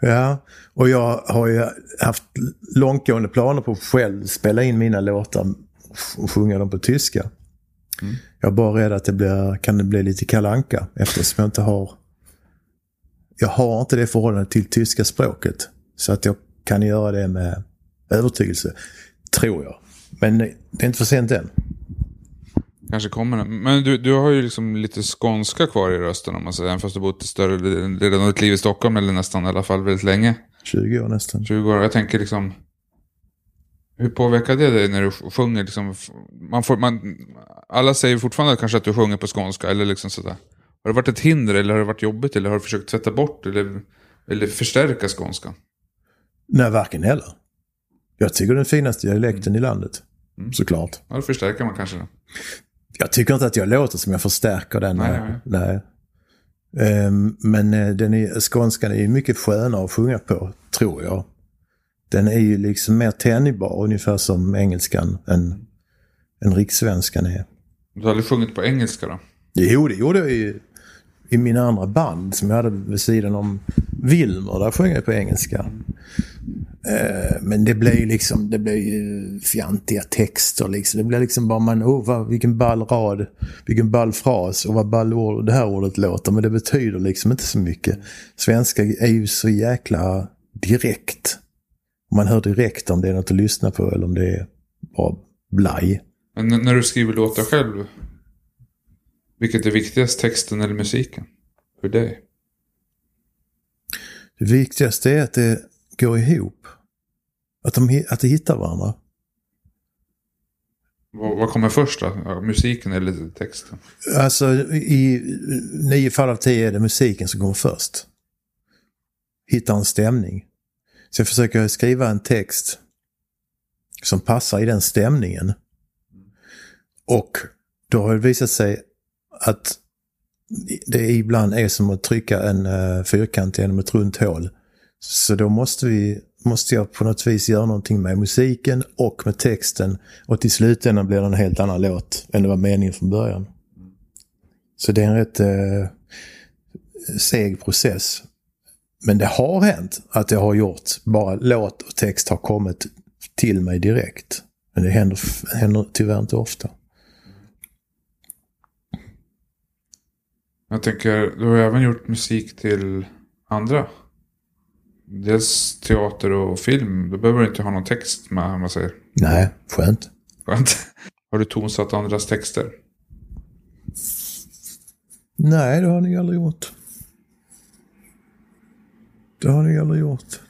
Ja, och jag har ju haft långtgående planer på att själv spela in mina låtar och sjunga dem på tyska. Jag är bara rädd att det blir, kan det bli lite kalanka eftersom jag inte har... Jag har inte det förhållandet till tyska språket. Så att jag kan göra det med övertygelse. Tror jag. Men det är inte för sent än.
kanske kommer den. Men du, du har ju liksom lite skånska kvar i rösten om man säger. Även fast du bott i större delen av ditt liv i Stockholm. Eller nästan i alla fall väldigt länge.
20 år nästan.
20 år. Jag tänker liksom. Hur påverkar det dig när du sjunger? Liksom, man får, man, alla säger fortfarande kanske att du sjunger på skånska. Eller liksom sådär. Har det varit ett hinder eller har det varit jobbigt? Eller har du försökt tvätta bort eller, eller förstärka skånskan?
Nej, varken heller. Jag tycker den finaste dialekten i landet.
Mm.
Såklart.
Ja, då förstärker man kanske det.
Jag tycker inte att jag låter som jag förstärker den.
Nej,
Nej.
nej.
Ehm, men eh, den är, skånskan är mycket skönare att sjunga på, tror jag. Den är ju liksom mer tänjbar, ungefär som engelskan än, än rikssvenskan är.
Du har aldrig sjungit på engelska då?
Jo, det gjorde jag ju i mina andra band som jag hade vid sidan om Wilmer. Där sjöng jag på engelska. Eh, Men det blev ju liksom, det blev ju fjantiga texter liksom. Det blev liksom bara man, oh vad, vilken ball rad, vilken ball fras och vad ball ord det här ordet låter. Men det betyder liksom inte så mycket. Svenska är ju så jäkla direkt. Man hör direkt om det är något att lyssna på eller om det är bara blaj.
Men när du skriver låtar själv. Vilket är viktigast, texten eller musiken? För dig?
Det viktigaste är att det går ihop. Att de, att de hittar varandra.
Vad, kommer först då? Musiken eller texten?
Alltså i nio fall av tio är det musiken som kommer först. Hitta en stämning. Så jag försöker skriva en text som passar i den stämningen. Och då har det visat sig att det ibland är som att trycka en uh, fyrkant genom ett runt hål. Så då måste, vi, måste jag på något vis göra någonting med musiken och med texten. Och till slutändan blir det en helt annan låt än det var meningen från början. Så det är en rätt eh, seg process. Men det har hänt att jag har gjort, bara låt och text har kommit till mig direkt. Men det händer, händer tyvärr inte ofta.
Jag tänker, du har även gjort musik till andra. Dels teater och film. Då behöver du inte ha någon text med, om man säger.
Nej, skönt.
Skönt. [LAUGHS] Har du tonsatt andras texter?
Nej, det har ni aldrig gjort. Det har ni aldrig gjort.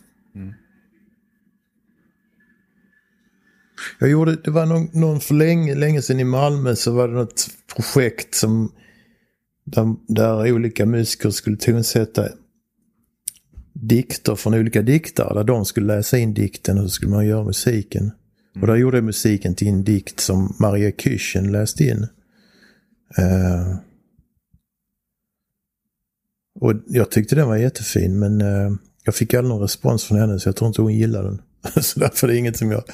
Jag gjorde, det var någon, någon för länge, länge sedan i Malmö så var det något projekt som där, där olika musiker skulle tonsätta dikter från olika diktare. Där de skulle läsa in dikten och så skulle man göra musiken. Och där gjorde jag musiken till en dikt som Maria Küchen läste in. Eh, och jag tyckte den var jättefin men eh, jag fick aldrig någon respons från henne så jag tror inte hon gillade den. [LAUGHS] så därför är det inget som jag [LAUGHS]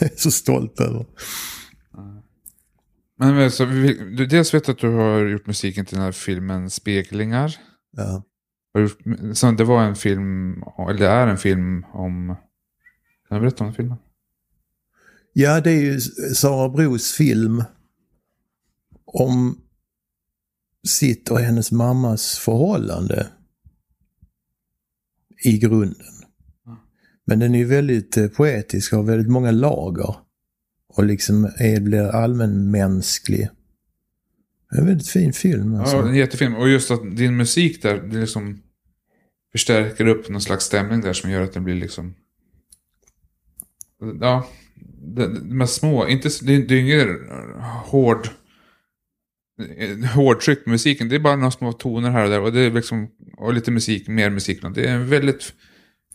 är så stolt över.
Men men, så, vi- du, dels vet jag att du har gjort musiken till den här filmen Speglingar.
Ja.
Så det var en film, eller det är en film om... Kan du berätta om den filmen?
ja, det är ju Sara Bros film om sitt och hennes mammas förhållande i grunden. Men den är ju väldigt eh, poetisk och har väldigt många lager. Och liksom är, blir allmänmänsklig. Det är en väldigt fin film. Alltså.
Ja, en jättefilm. Och just att din musik där, det liksom förstärker upp någon slags stämning där som gör att den blir liksom... Ja, de, de här små, inte, det, är- det är inget hård... Hårdtryck på musiken, det är bara några små toner här och där. Och det är liksom, och lite musik, mer musik. Det är en väldigt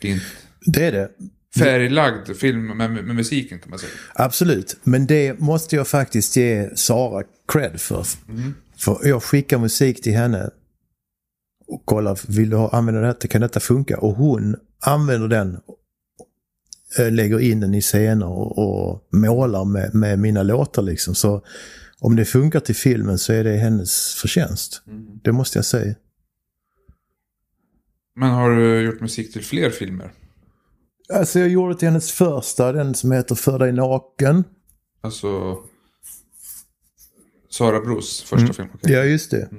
fint
Det är det.
färglagd film med, med musiken kan man säga.
Absolut, men det måste jag faktiskt ge Sara cred för. För jag skickar musik till henne och kollar, vill du ha, använda detta, kan detta funka? Och hon använder den, eh, lägger in den i scener och, och målar med, med mina låtar liksom. Så om det funkar till filmen så är det hennes förtjänst. Det måste jag säga.
Men har du gjort musik till fler filmer?
Alltså jag gjorde till hennes första, den som heter För dig naken.
Alltså... Sara Bros första film. okej.
Ja, just det.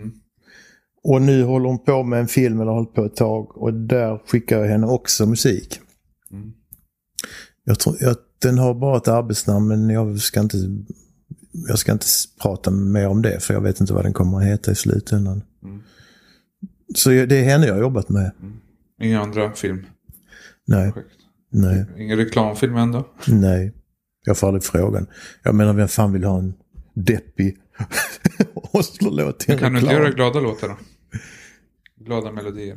Och nu håller hon på med en film, eller har hållit på ett tag. Och där skickar jag henne också musik. Jag tror, jag, den har bara ett arbetsnamn, men jag ska inte jag ska inte prata mer om det för jag vet inte vad den kommer att heta i slutändan. Så det är henne jag har jobbat med.
Inga andra filmprojekt?
Nej, nej,
Ingen reklamfilm ändå?
nej. Jag får aldrig frågan. Jag menar, vem fan vill ha en deppig [LAUGHS] Oslo-låt till en
Kan du inte
reklam?
göra glada låtar då? Glada melodier.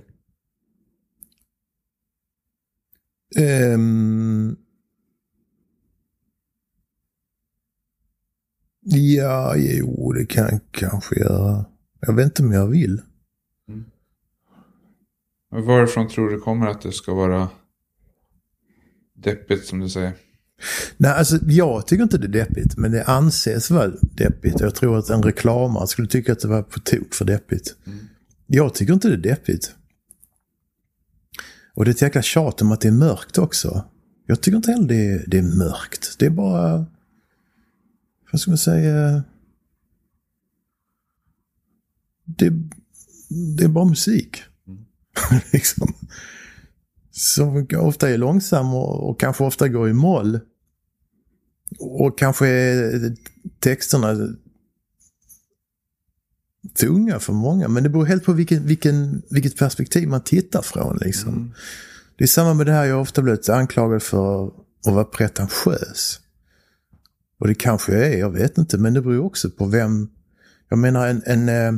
Ehm, ja, jo, det kan jag kanske göra. Jag vet inte om jag vill.
Men Varifrån tror du kommer att det ska vara deppigt som du säger?
Nej, alltså jag tycker inte det är deppigt, men det anses vara deppigt. Jag tror att en reklamare skulle tycka att det var på tok för deppigt. Jag tycker inte det är deppigt. Och det är ett jäkla tjat om att det är mörkt också. Jag tycker inte heller det är, det är mörkt. Det är bara... Vad ska man säga? Det, det är bara musik. [LAUGHS] liksom. Som ofta är långsam och, och kanske ofta går i moll. Och kanske är texterna tunga för många. Men det beror helt på vilken, vilken, vilket perspektiv man tittar från. Liksom. Det är samma med det här, jag ofta blivit anklagad för att vara pretentiös. Och det kanske jag är, jag vet inte. Men det beror ju också på vem... Jag menar en, en, eh,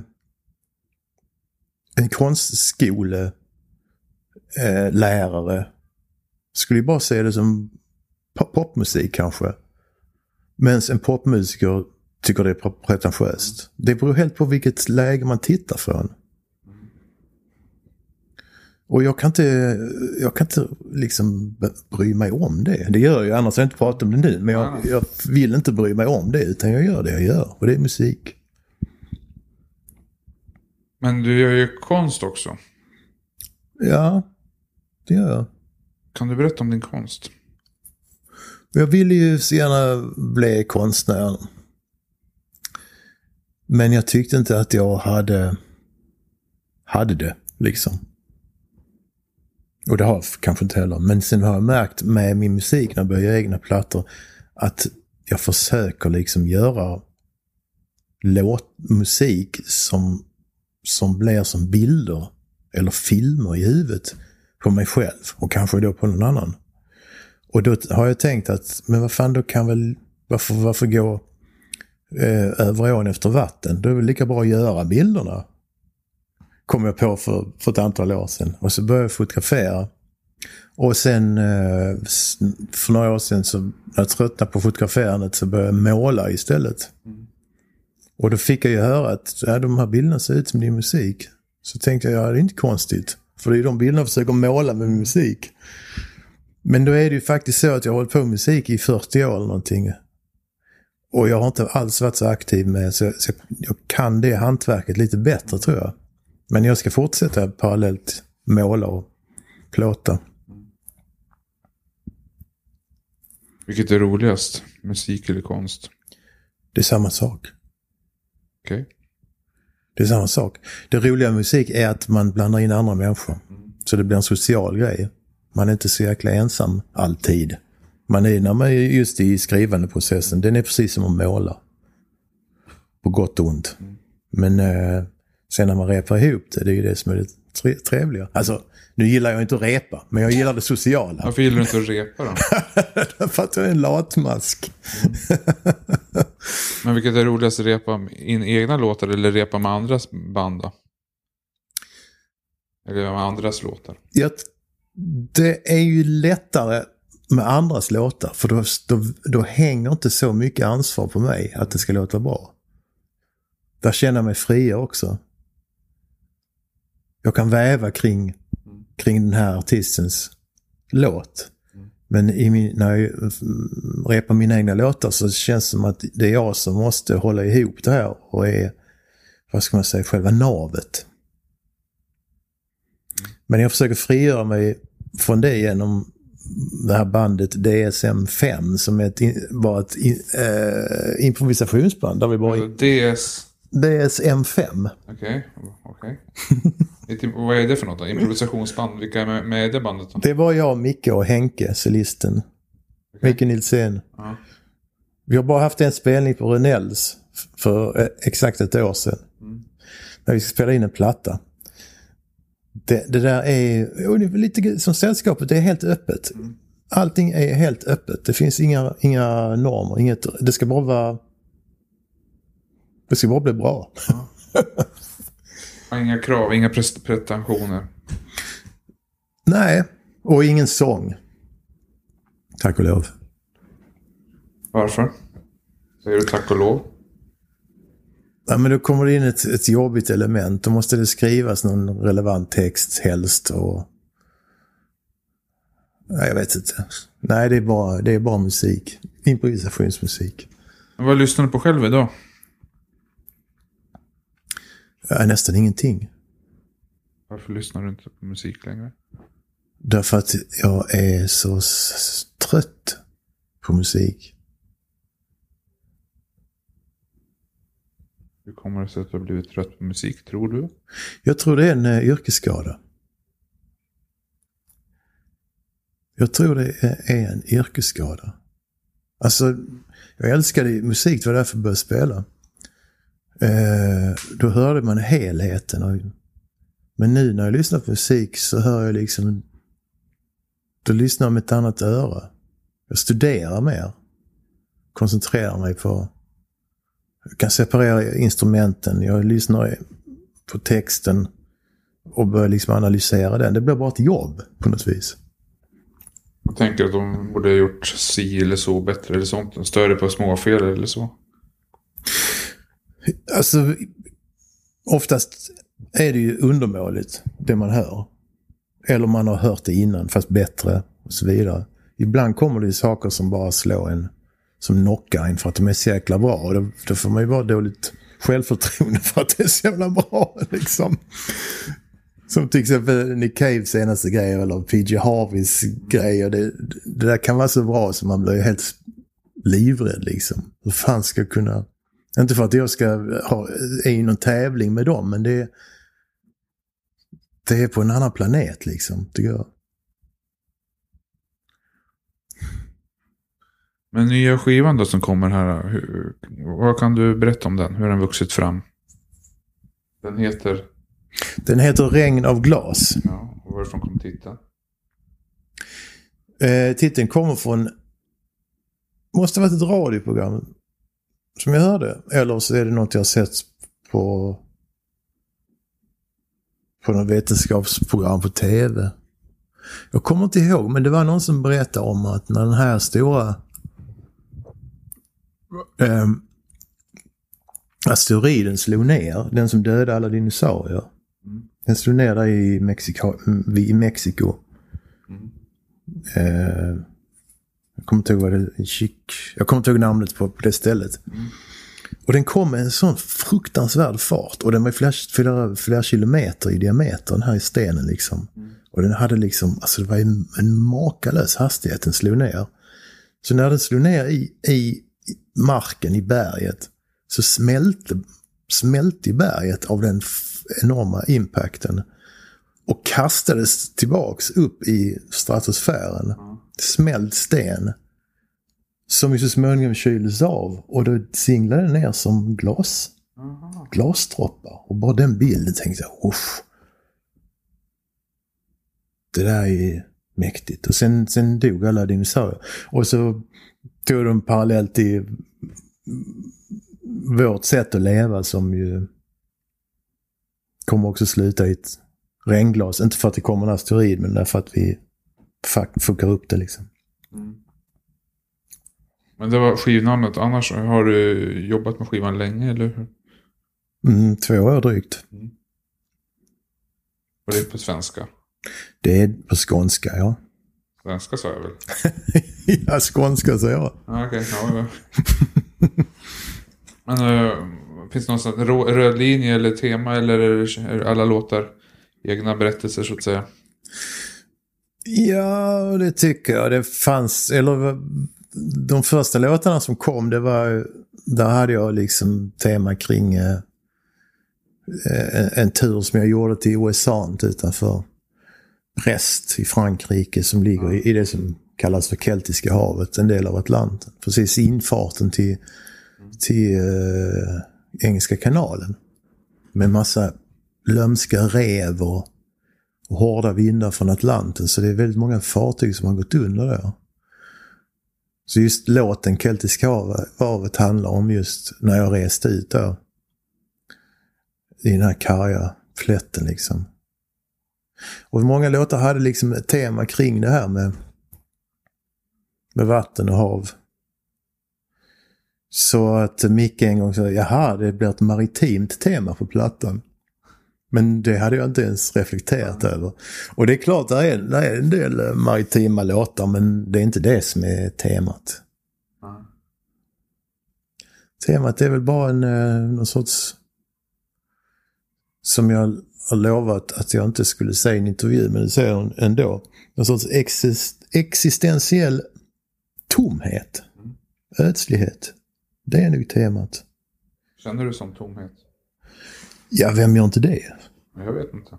en konstskolelärare eh, skulle ju bara se det som popmusik kanske. Medan en popmusiker tycker det är pretentiöst. Det beror helt på vilket läge man tittar från. Och jag kan inte, jag kan inte liksom bry mig om det. Det gör jag, annars har jag inte pratat om det nu. Men jag, jag vill inte bry mig om det, utan jag gör det jag gör. Och det är musik.
Men du gör ju konst också.
Ja, det gör jag.
Kan du berätta om din konst?
Jag ville ju så gärna bli konstnär. Men jag tyckte inte att jag hade, hade det, liksom. Och det har jag kanske inte heller. Men sen har jag märkt med min musik när jag börjar göra egna plattor att jag försöker liksom göra låt, musik som, som blir som bilder eller filmer i huvudet på mig själv och kanske då på någon annan. Och då har jag tänkt att, men vad fan, då kan väl, varför, varför gå eh, över ån efter vatten? Då är det väl lika bra att göra bilderna. Kom jag på för, för ett antal år sedan. Och så började jag fotografera. Och sen eh, för några år sedan så när jag tröttnade på fotograferandet så började jag måla istället. Och då fick jag ju höra att ja, de här bilderna ser ut som din musik. Så tänkte jag, ja det är inte konstigt. För det är ju de bilderna jag försöker måla med musik. Men då är det ju faktiskt så att jag har hållit på med musik i 40 år eller någonting. Och jag har inte alls varit så aktiv med, så jag, så jag kan det hantverket lite bättre tror jag. Men jag ska fortsätta parallellt måla och plåta.
Vilket är roligast? Musik eller konst?
Det är samma sak.
Okej.
Det är samma sak. Det roliga med musik är att man blandar in andra människor. Så det blir en social grej. Man är inte så jäkla ensam alltid. Man är när man är just i skrivandeprocessen, den är precis som att måla. På gott och ont. Men eh, sen när man repar ihop det, det är ju det som är det tre- trevliga. Alltså, nu gillar jag inte att repa, men jag gillar det sociala.
Varför gillar du inte att repa då? [LAUGHS]
För att jag är en latmask.
Men vilket är roligast, repa in egna låtar eller repa med andras band då? Eller med andras låtar?
Jag, det är ju lättare med andras låtar för då, då, då hänger inte så mycket ansvar på mig att det ska låta bra. Där känner jag mig fria också. Jag kan väva kring, kring den här artistens låt. Men i min, när jag mm, repar mina egna låtar så känns det som att det är jag som måste hålla ihop det här och är, vad ska man säga, själva navet. Men jag försöker frigöra mig från det genom det här bandet DSM-5 som är ett, bara ett in, eh, improvisationsband. Där vi bara,
Alltså, DS...
DSM-5.
Okej, okej. Lite- [LAUGHS] Vad är det för något då? Improvisationsband? Vilka är med, med i det bandet då?
Det var jag, Micke och Henke, cellisten. Micke Nilsén.
Ja.
Vi har bara haft en spelning på Renells för eh, exakt ett år sedan. Mm. När vi ska spela in en platta. Det, det där är lite som sällskapet, det är helt öppet. Mm. Allting är helt öppet. Det finns inga, inga normer. Inget, det ska bara vara... Det ska bara bli bra.
Ja. [LAUGHS] inga krav, inga pretensioner.
Nej, och ingen sång. Tack och lov.
Varför? Säger du tack och lov?
Ja, men då kommer det in ett, ett jobbigt element. Då måste det skrivas någon relevant text helst. Och... Nej, jag vet inte. Nej, det är bara, det är bara musik. Improvisationsmusik.
Vad lyssnar du på själv idag?
Ja, nästan ingenting.
Varför lyssnar du inte på musik längre?
Därför att jag är så trött på musik.
Hur kommer det sig att du har blivit trött på musik, tror du?
Jag tror det är en uh, yrkesskada. Jag tror det är en yrkesskada. Alltså, jag älskade musik, det var därför jag började spela. Eh, då hörde man helheten. Och, men nu när jag lyssnar på musik så hör jag liksom... Då lyssnar jag med ett annat öra. Jag studerar mer. Koncentrerar mig på... Jag kan separera instrumenten. Jag lyssnar på texten och börjar liksom analysera den. Det blir bara ett jobb på något vis.
Jag tänker att de borde ha gjort si eller så bättre eller sånt. Större på småfel eller så.
Alltså, oftast är det ju undermåligt det man hör. Eller man har hört det innan fast bättre och så vidare. Ibland kommer det ju saker som bara slår en, som knockar en för att de är så jäkla bra. Och då, då får man ju bara dåligt självförtroende för att det är så jävla bra [LAUGHS] liksom. Som till exempel Nick Caves senaste grejer eller PJ Harveys grejer. Det, det där kan vara så bra så man blir helt livrädd liksom. Hur fan ska jag kunna... Inte för att jag ska ha i någon tävling med dem, men det, det är på en annan planet liksom, tycker jag.
Men nya skivan då som kommer här, hur, vad kan du berätta om den? Hur har den vuxit fram? Den heter?
Den heter Regn av glas.
Ja, och varifrån kom titeln?
Eh, titeln kommer från, måste ha varit ett radioprogram som jag hörde. Eller så är det något jag sett på, på något vetenskapsprogram på tv. Jag kommer inte ihåg, men det var någon som berättade om att när den här stora eh, asteroiden slog ner, den som dödade alla dinosaurier. Mm. Den slog ner där i, Mexiko. i Mexiko. Mm. Eh, jag kommer inte ihåg vad det Chic, Jag kommer inte ihåg namnet på, på det stället. Mm. Och den kom med en sån fruktansvärd fart och den var flera, flera, flera kilometer i diameter den här i stenen liksom. Mm. Och den hade liksom, alltså det var en, en makalös hastighet den slog ner. Så när den slog ner i, i marken, i berget, så smälte, smälte berget av den enorma impacten. Och kastades tillbaks upp i stratosfären. Mm. Smält sten. Som ju så småningom kyldes av och då singlade det ner som glas, Aha. glasdroppar. Och bara den bilden tänkte jag, usch. Det där är mäktigt. Och sen, sen dog alla dinosaurier. Och så tog de parallellt till vårt sätt att leva som ju kommer också sluta i ett regnglas. Inte för att det kommer en asteroid, men därför att vi fuckar upp det liksom. Mm.
Men det var skivnamnet. Annars har du jobbat med skivan länge, eller hur?
Mm, två år drygt. Mm.
Och det är på svenska?
Det är på skånska, ja.
Svenska sa jag väl? [LAUGHS]
ja, skånska sa jag.
Ah, Okej, okay. ja, Men uh, [LAUGHS] finns det någon sån röd linje eller tema eller är alla låtar egna berättelser så att säga?
Ja, det tycker jag. Det fanns, eller de första låtarna som kom, det var, där hade jag liksom tema kring eh, en, en, tur som jag gjorde till USA utanför Brest i Frankrike som ligger i, i det som kallas för Keltiska havet, en del av Atlanten. Precis infarten till, till eh, Engelska kanalen. Med massa lömska rev och, och hårda vindar från Atlanten. Så det är väldigt många fartyg som har gått under där. Så just låten Keltiska havet handlar om just när jag reste ut där. I den här karga flätten liksom. Och många låtar hade liksom ett tema kring det här med, med vatten och hav. Så att Micke en gång sa, jaha, det blir ett maritimt tema på plattan. Men det hade jag inte ens reflekterat mm. över. Och det är klart, det är, det är en del maritima låtar, men det är inte det som är temat. Mm. Temat är väl bara en, eh, någon sorts, som jag har lovat att jag inte skulle säga i en intervju, men det säger hon ändå. Någon sorts exist existentiell tomhet. Mm. Ödslighet. Det är nog temat.
Känner du som tomhet?
Ja, vem gör inte det?
Jag vet inte.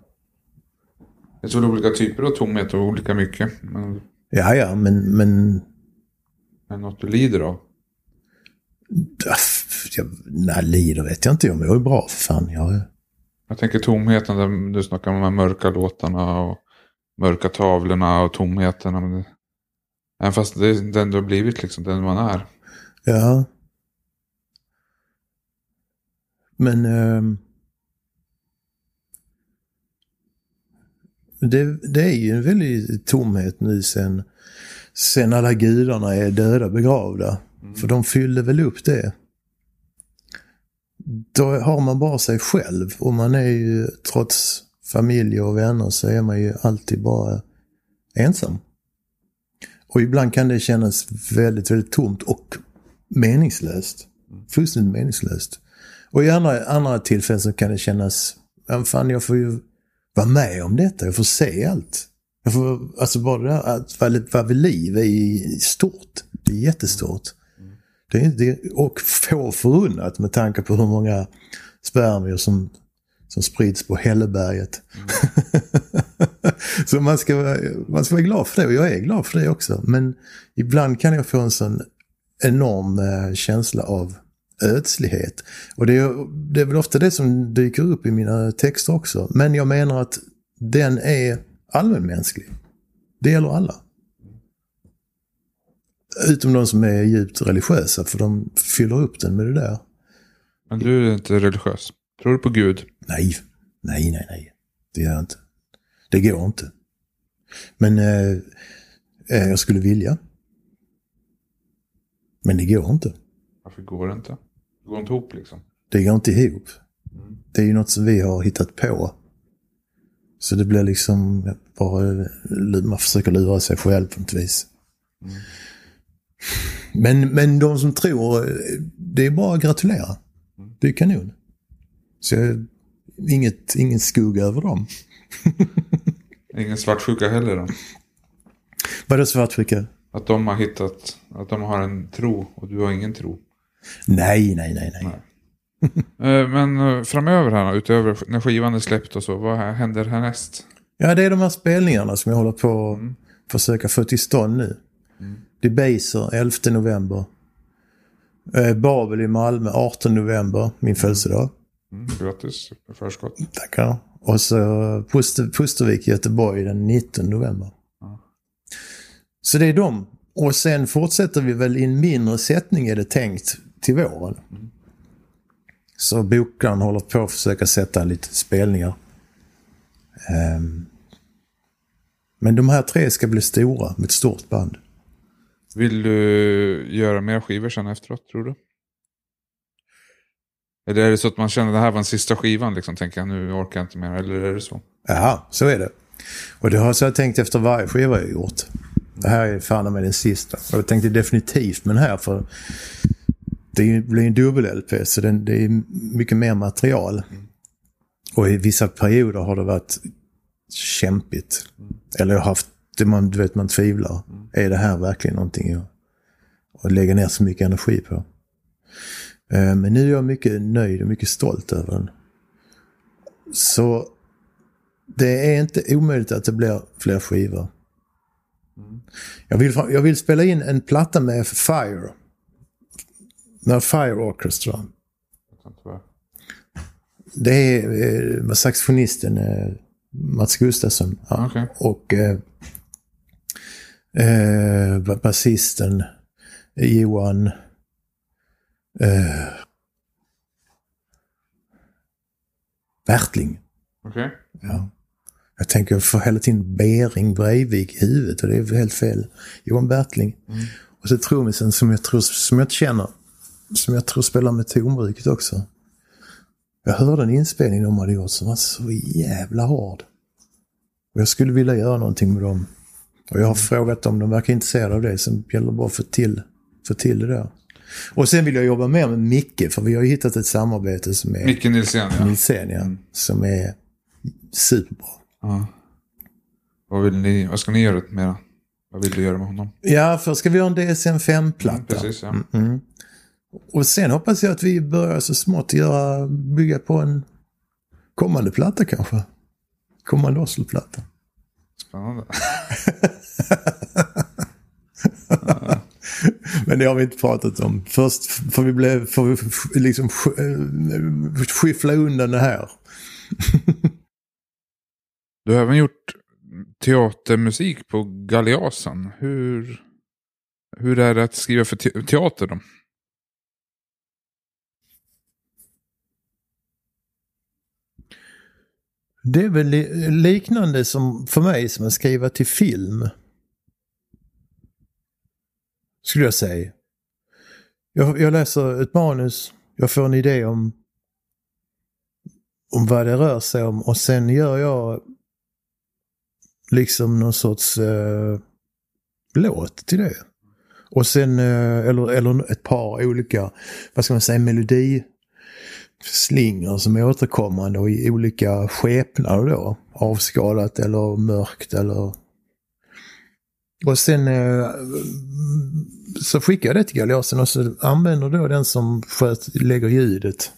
Det är så olika typer av tomhet och olika mycket. Men...
Ja, ja, men... men...
Är det något du lider av?
Jag, nej, lider vet jag inte. om. Jag är bra för fan. Jag,
jag tänker tomheten, där du snackar om de här mörka låtarna och mörka tavlorna och tomheten. Men även fast det är den du har blivit, liksom, den man är.
Ja. Men... Um... Det, det, är ju en väldig tomhet nu sen, sen alla gudarna är döda begravda. Mm. För de fyllde väl upp det då har man bara sig själv och man är ju trots familj och vänner så är man ju alltid bara ensam. Och ibland kan det kännas väldigt, väldigt tomt och meningslöst. Fullständigt meningslöst. Och i andra, andra tillfällen så kan det kännas, fan jag får ju vara med om detta, jag får se allt. Jag får, alltså bara det där att vara vid liv är stort. Det är jättestort. Det är det, och få förunnat med tanke på hur många spermier som, som sprids på Hälleberget. Mm. [LAUGHS] så man ska, man ska vara glad för det och jag är glad för det också. Men ibland kan jag få en sån enorm eh, känsla av ödslighet. Och det är, det är väl ofta det som dyker upp i mina texter också. Men jag menar att den är allmänmänsklig. Det gäller alla. Utom de som är djupt religiösa, för de fyller upp den med det där.
Men du är inte religiös? Tror du på Gud?
Nej, nej, nej, nej. Det gör jag inte. Det går inte. Men eh, eh, jag skulle vilja. Men det går inte.
Varför går det inte? Det går inte ihop liksom?
Det går inte ihop. Mm. Det är ju något som vi har hittat på. Så det blir liksom bara, man försöker lura sig själv på något vis. Mm. Men, men de som tror, det är bara att gratulera. Det är kanon. Så jag, inget, ingen skugga över dem. [LAUGHS]
ingen svartsjuka heller då?
Vadå svartsjuka?
Att de har hittat, att de har en tro och du har ingen tro.
Nej, nej, nej, nej. nej. [LAUGHS]
Eh, men eh, framöver här, utöver när skivan är släppt och så, vad händer härnäst?
Ja, det är de här spelningarna som jag håller på att mm. försöka få till stånd nu. Mm. Debaser 11 november. Eh, Babel i Malmö 18 november, min födelsedag.
Mm, grattis i förskott.
Tackar. Och så Puster, Pustervik i Göteborg den 19 november. Ja. Så det är de. Och sen fortsätter vi väl i en mindre sättning är det tänkt till våren. Så bokaren håller på att försöka sätta lite spelningar. Um, men de här tre ska bli stora med ett stort band.
Vill du göra mer skivor sen efteråt, tror du? Eller är det så att man känner att det här var den sista skivan, liksom, tänker jag nu orkar jag inte mer, eller är det så?
Jaha, så är det. Och det har så jag tänkt efter varje skiva jag gjort. Det här är fan med den sista. Och jag tänkte definitivt med den här för det blir en dubbel-LP så det är mycket mer material. Mm. Och i vissa perioder har det varit kämpigt. Mm. Eller jag har haft det man, du vet, man tvivlar. Mm. Är det här verkligen någonting jag och lägga ner så mycket energi på? Eh, men nu är jag mycket nöjd och mycket stolt över den. Så det är inte omöjligt att det blir fler skivor. Jag, vill, jag vill spela in en platta med Fire. Med Fire Orchestra. Det är eh, saxofonisten eh, Mats Gustafsson. Ja.
Okej.
Och eh, eh, basisten Johan eh, Bertling.
Okej.
Ja. Jag tänker jag får hela tiden Bering Breivik i huvudet och det är helt fel. Johan Bertling. Och så trummisen som jag tror, som jag känner. Som jag tror spelar med tonbruket också. Jag hörde en inspelning de hade gjort som var så jävla hård. Och jag skulle vilja göra någonting med dem. Och jag har frågat dem, de verkar intresserade av det. Sen gäller det bara att få till, få till det där. Och sen vill jag jobba mer med Micke, för vi har ju hittat ett samarbete som är...
Micke Nilsén, ja.
Nilsén, ja. Som är superbra.
ja. Vad, vill ni, vad ska ni göra med Vad vill du göra med honom?
Ja, först ska vi göra en DSM-5-platta.
Precis, ja.
Mm. Och sen hoppas jag att vi börjar så smått göra, bygga på en kommande platta kanske. Kommande Oslo-platta.
Spännande. [LAUGHS]
Men det har vi inte pratat om. Först får vi, bli, får vi liksom eh, skyffla undan det här. [LAUGHS]
Du har även gjort teatermusik på Galeasen. Hur, hur är det att skriva för te- teater då?
Det är väl liknande som för mig som att skriva till film. Skulle jag säga. Jag, jag läser ett manus, jag får en idé om, om vad det rör sig om och sen gör jag liksom någon sorts eh, låt till det. Och sen, eh, eller, eller ett par olika, vad ska man säga, melodi slingor som är återkommande och i olika skepnader då. Avskalat eller mörkt eller... Och sen eh, så skickar jag det till Galeasen och så använder då den som sköt, lägger ljudet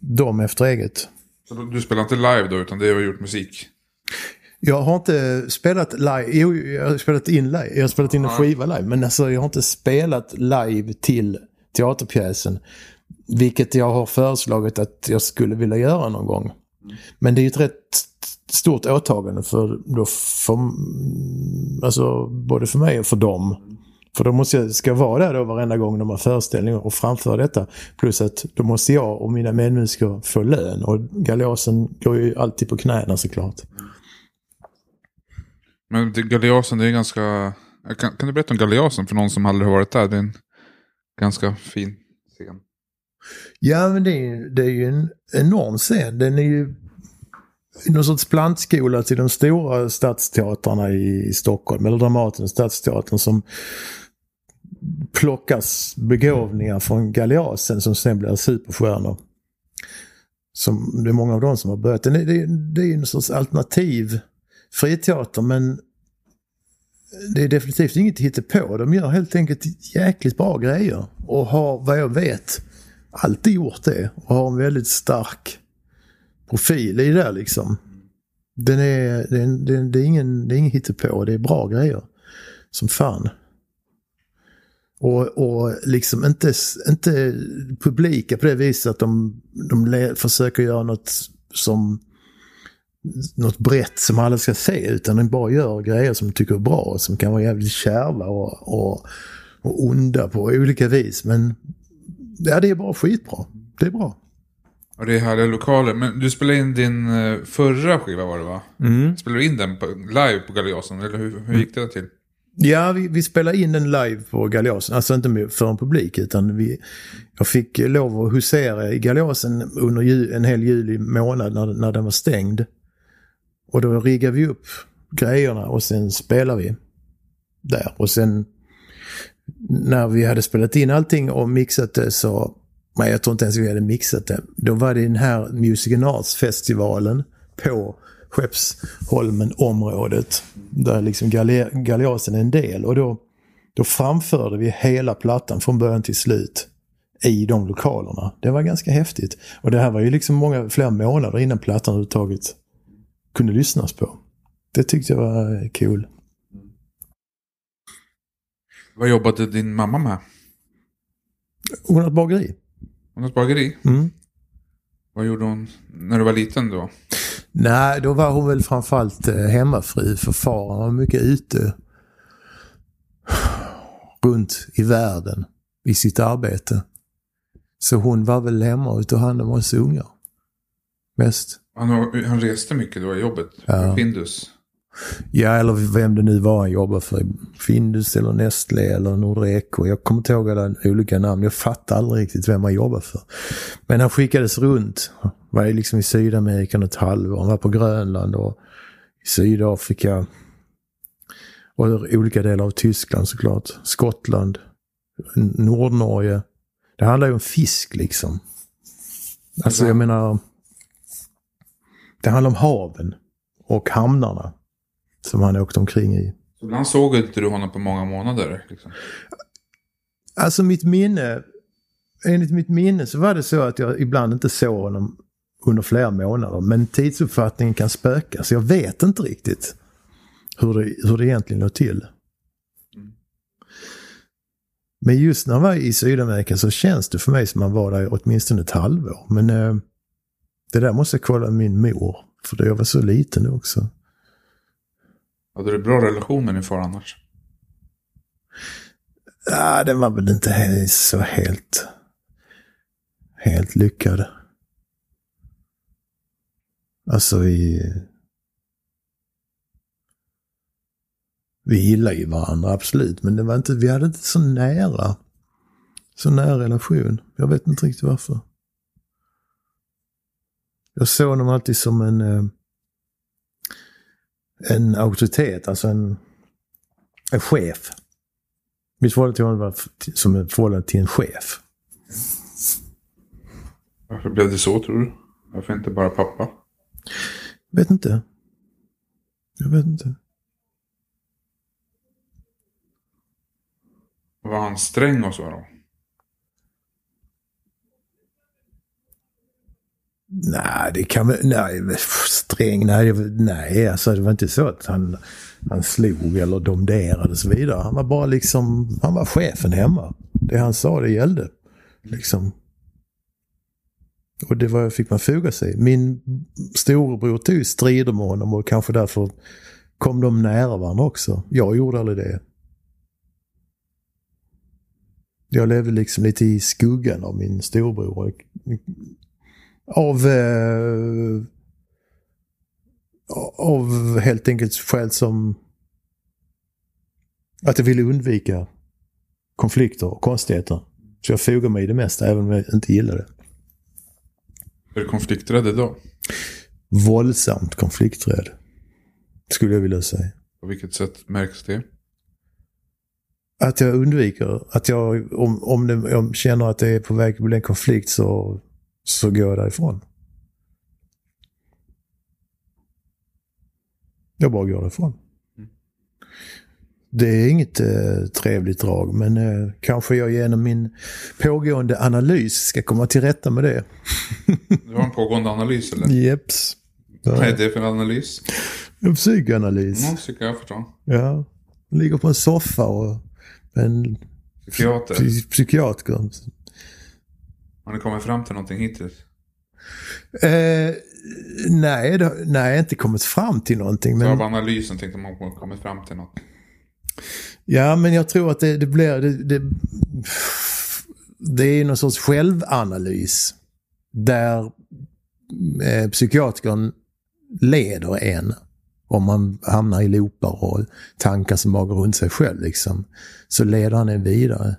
dem efter eget.
Så du spelar inte live då, utan det har gjort musik?
Jag har inte spelat live, jo jag har spelat in live, jag har spelat in en skiva live, men alltså jag har inte spelat live till teaterpjäsen. Vilket jag har föreslagit att jag skulle vilja göra någon gång. Men det är ju ett rätt stort åtagande för, då för, alltså både för mig och för dem. För då måste jag, ska jag vara där då varenda gång de har föreställningar och framföra detta. Plus att då måste jag och mina medmusiker få lön. Och Galeasen går ju alltid på knäna såklart.
Men Galeasen, det är ganska... Kan, kan du berätta om Galeasen för någon som aldrig har varit där? Det är en ganska fin scen.
Ja, men det är, ju- det är ju en enorm scen. Den är ju någon sorts plantskola till de stora stadsteatrarna i, Stockholm. Eller Dramaten och Stadsteatern som plockas begåvningar från Galeasen som sen blir superstjärnor. Som, det är många av dem som har börjat. Det, det, det är ju en sorts alternativ friteater men det är definitivt inget hittepå. De gör helt enkelt jäkligt bra grejer. Och har, vad jag vet, alltid gjort det. Och har en väldigt stark profil i det liksom. Den är, det, är, det, är, det är ingen, det är ingen hittepå, det är bra grejer. Som fan. Och, och liksom inte, inte publika på det viset att de, de försöker göra något som något brett som alla ska se utan de bara gör grejer som de tycker är bra och som kan vara jävligt kärva och, och, och onda på olika vis. Men ja, det är bara skitbra. Det är bra.
Och det är härliga lokaler. Men du spelade in din eh, förra skiva var det va?
Mm.
Spelade du in den på, live på Galeasen? Eller hur, hur gick det till?
Ja, vi, vi spelade in den live på Galeasen. Alltså inte för en publik utan vi, jag fick lov att husera i Galeasen under ju, en hel juli månad när, när den var stängd. Och då riggade vi upp grejerna och sen spelade vi där. Och sen när vi hade spelat in allting och mixat det så, nej jag tror inte ens vi hade mixat det. Då var det den här Music and Arts-festivalen på Skeppsholmen-området. Där liksom Galeasen är en del. Och då, då framförde vi hela plattan från början till slut i de lokalerna. Det var ganska häftigt. Och det här var ju liksom många, flera månader innan plattan överhuvudtaget kunde lyssnas på. Det tyckte jag var kul.
Vad jobbade din mamma med?
Hon har ett bageri.
Hon har ett bageri?
Mm.
Vad gjorde hon när du var liten då?
Nej, då var hon väl framförallt eh, hemmafru för far var mycket ute runt i världen i sitt arbete. Så hon var väl hemma och tog hand om oss ungar. Mest.
Han, han reste mycket då i jobbet?
Ja.
Findus?
Ja, eller vem det nu var han jobbade för. Findus eller Nestlé eller Nordreco. Jag kommer inte ihåg alla olika namn. Jag fattar aldrig riktigt vem han jobbade för. Men han skickades runt. Han var liksom i Sydamerika något halvår. Han var på Grönland och i Sydafrika. Och olika delar av Tyskland såklart. Skottland. Nordnorge. Det handlar ju om fisk liksom. Alltså jag menar. Det handlar om haven och hamnarna som han åkte omkring i.
Så ibland såg inte du honom på många månader? Liksom.
Alltså mitt minne, enligt mitt minne så var det så att jag ibland inte såg honom under flera månader. Men tidsuppfattningen kan spöka så jag vet inte riktigt hur det, hur det egentligen låg till. Men just när han var i Sydamerika så känns det för mig som att han var där åtminstone ett halvår. Men eh, det där måste jag kolla med min mor. För jag var så liten nu också.
Hade du bra relation med din far annars?
Ja, den var väl inte så helt, helt lyckad. Alltså vi... Vi gillade ju varandra, absolut. Men det var inte, vi hade inte så nära, så nära relation. Jag vet inte riktigt varför. Jag såg honom alltid som en, eh, en auktoritet, alltså en, en chef. Mitt förhållande till honom var som ett förhållande till en chef.
Varför blev det så tror du? Varför inte bara pappa?
Vet inte. Jag vet inte.
Var han sträng och så då?
Nej, det kan väl... Nej, sträng... Nej, nej, alltså det var inte så att han, han slog eller domderade och så vidare. Han var bara liksom... Han var chefen hemma. Det han sa, det gällde. Liksom. Och det var, fick man foga sig i. Min storebror tog strider med honom och kanske därför kom de nära varandra också. Jag gjorde aldrig det. Jag levde liksom lite i skuggan av min storebror. Av, eh, av helt enkelt skäl som att jag ville undvika konflikter och konstigheter. Så jag fogade mig i det mesta även om jag inte gillade det.
Är du konflikträdd då?
Våldsamt konflikträdd. Skulle jag vilja säga.
På vilket sätt märks det?
Att jag undviker, att jag om, om jag känner att det är på väg att bli en konflikt så, så går jag därifrån. Jag bara går därifrån. Det är inget eh, trevligt drag men eh, kanske jag genom min pågående analys ska komma till rätta med det. [LAUGHS]
Du har en pågående analys eller?
Jeps.
Vad är det för analys?
En psykoanalys.
Ja, tycker jag förstå.
Ja. Ligger på en soffa och en
Psykiater.
psy- psykiater.
Har ni kommit fram till någonting hittills?
Eh, nej, det, nej, inte kommit fram till någonting.
Så av
Men,
analysen tänkte man kommit fram till något.
ja, men jag tror att det, det blir... Det, det, det är någon sorts självanalys. Där eh, psykiatrikern leder en. Om man hamnar i loopar och tankar som bara går runt sig själv. Liksom, så leder han en vidare.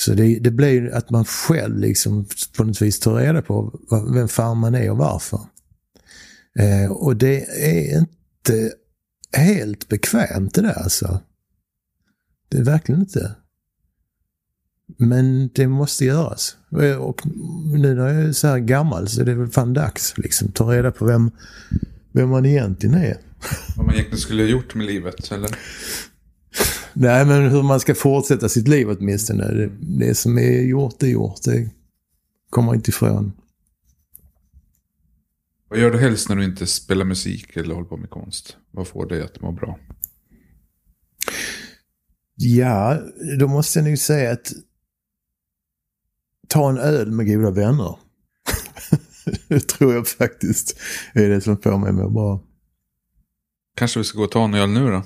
Så det, det blir att man själv liksom på något vis tar reda på vem fan man är och varför. Eh, och det är inte helt bekvämt det där alltså. Det är verkligen inte. Men det måste göras. Eh, och nu när jag är så här gammal så är det väl fan dags liksom. Ta reda på vem, vem man egentligen är.
Vad man egentligen skulle ha gjort med livet, eller?
Nej, men hur man ska fortsätta sitt liv åtminstone. Det, det som är gjort är gjort. Det kommer inte ifrån.
Vad gör du helst när du inte spelar musik eller håller på med konst? Vad får dig att må bra?
Ja, då måste jag nog säga att ta en öl med goda vänner. [LAUGHS] det tror jag faktiskt är det som får mig att bra.
Kanske vi ska gå och ta en öl nu då?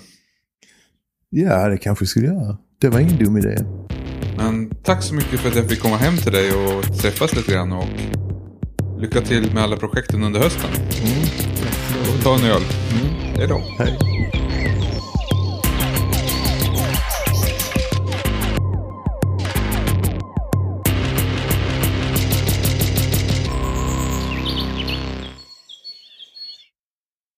Ja, det kanske skulle göra. Det var ingen dum idé.
Men tack så mycket för att jag fick komma hem till dig och träffas lite grann. Och lycka till med alla projekten under hösten.
Mm.
Ta en öl. Hej då.
Hej.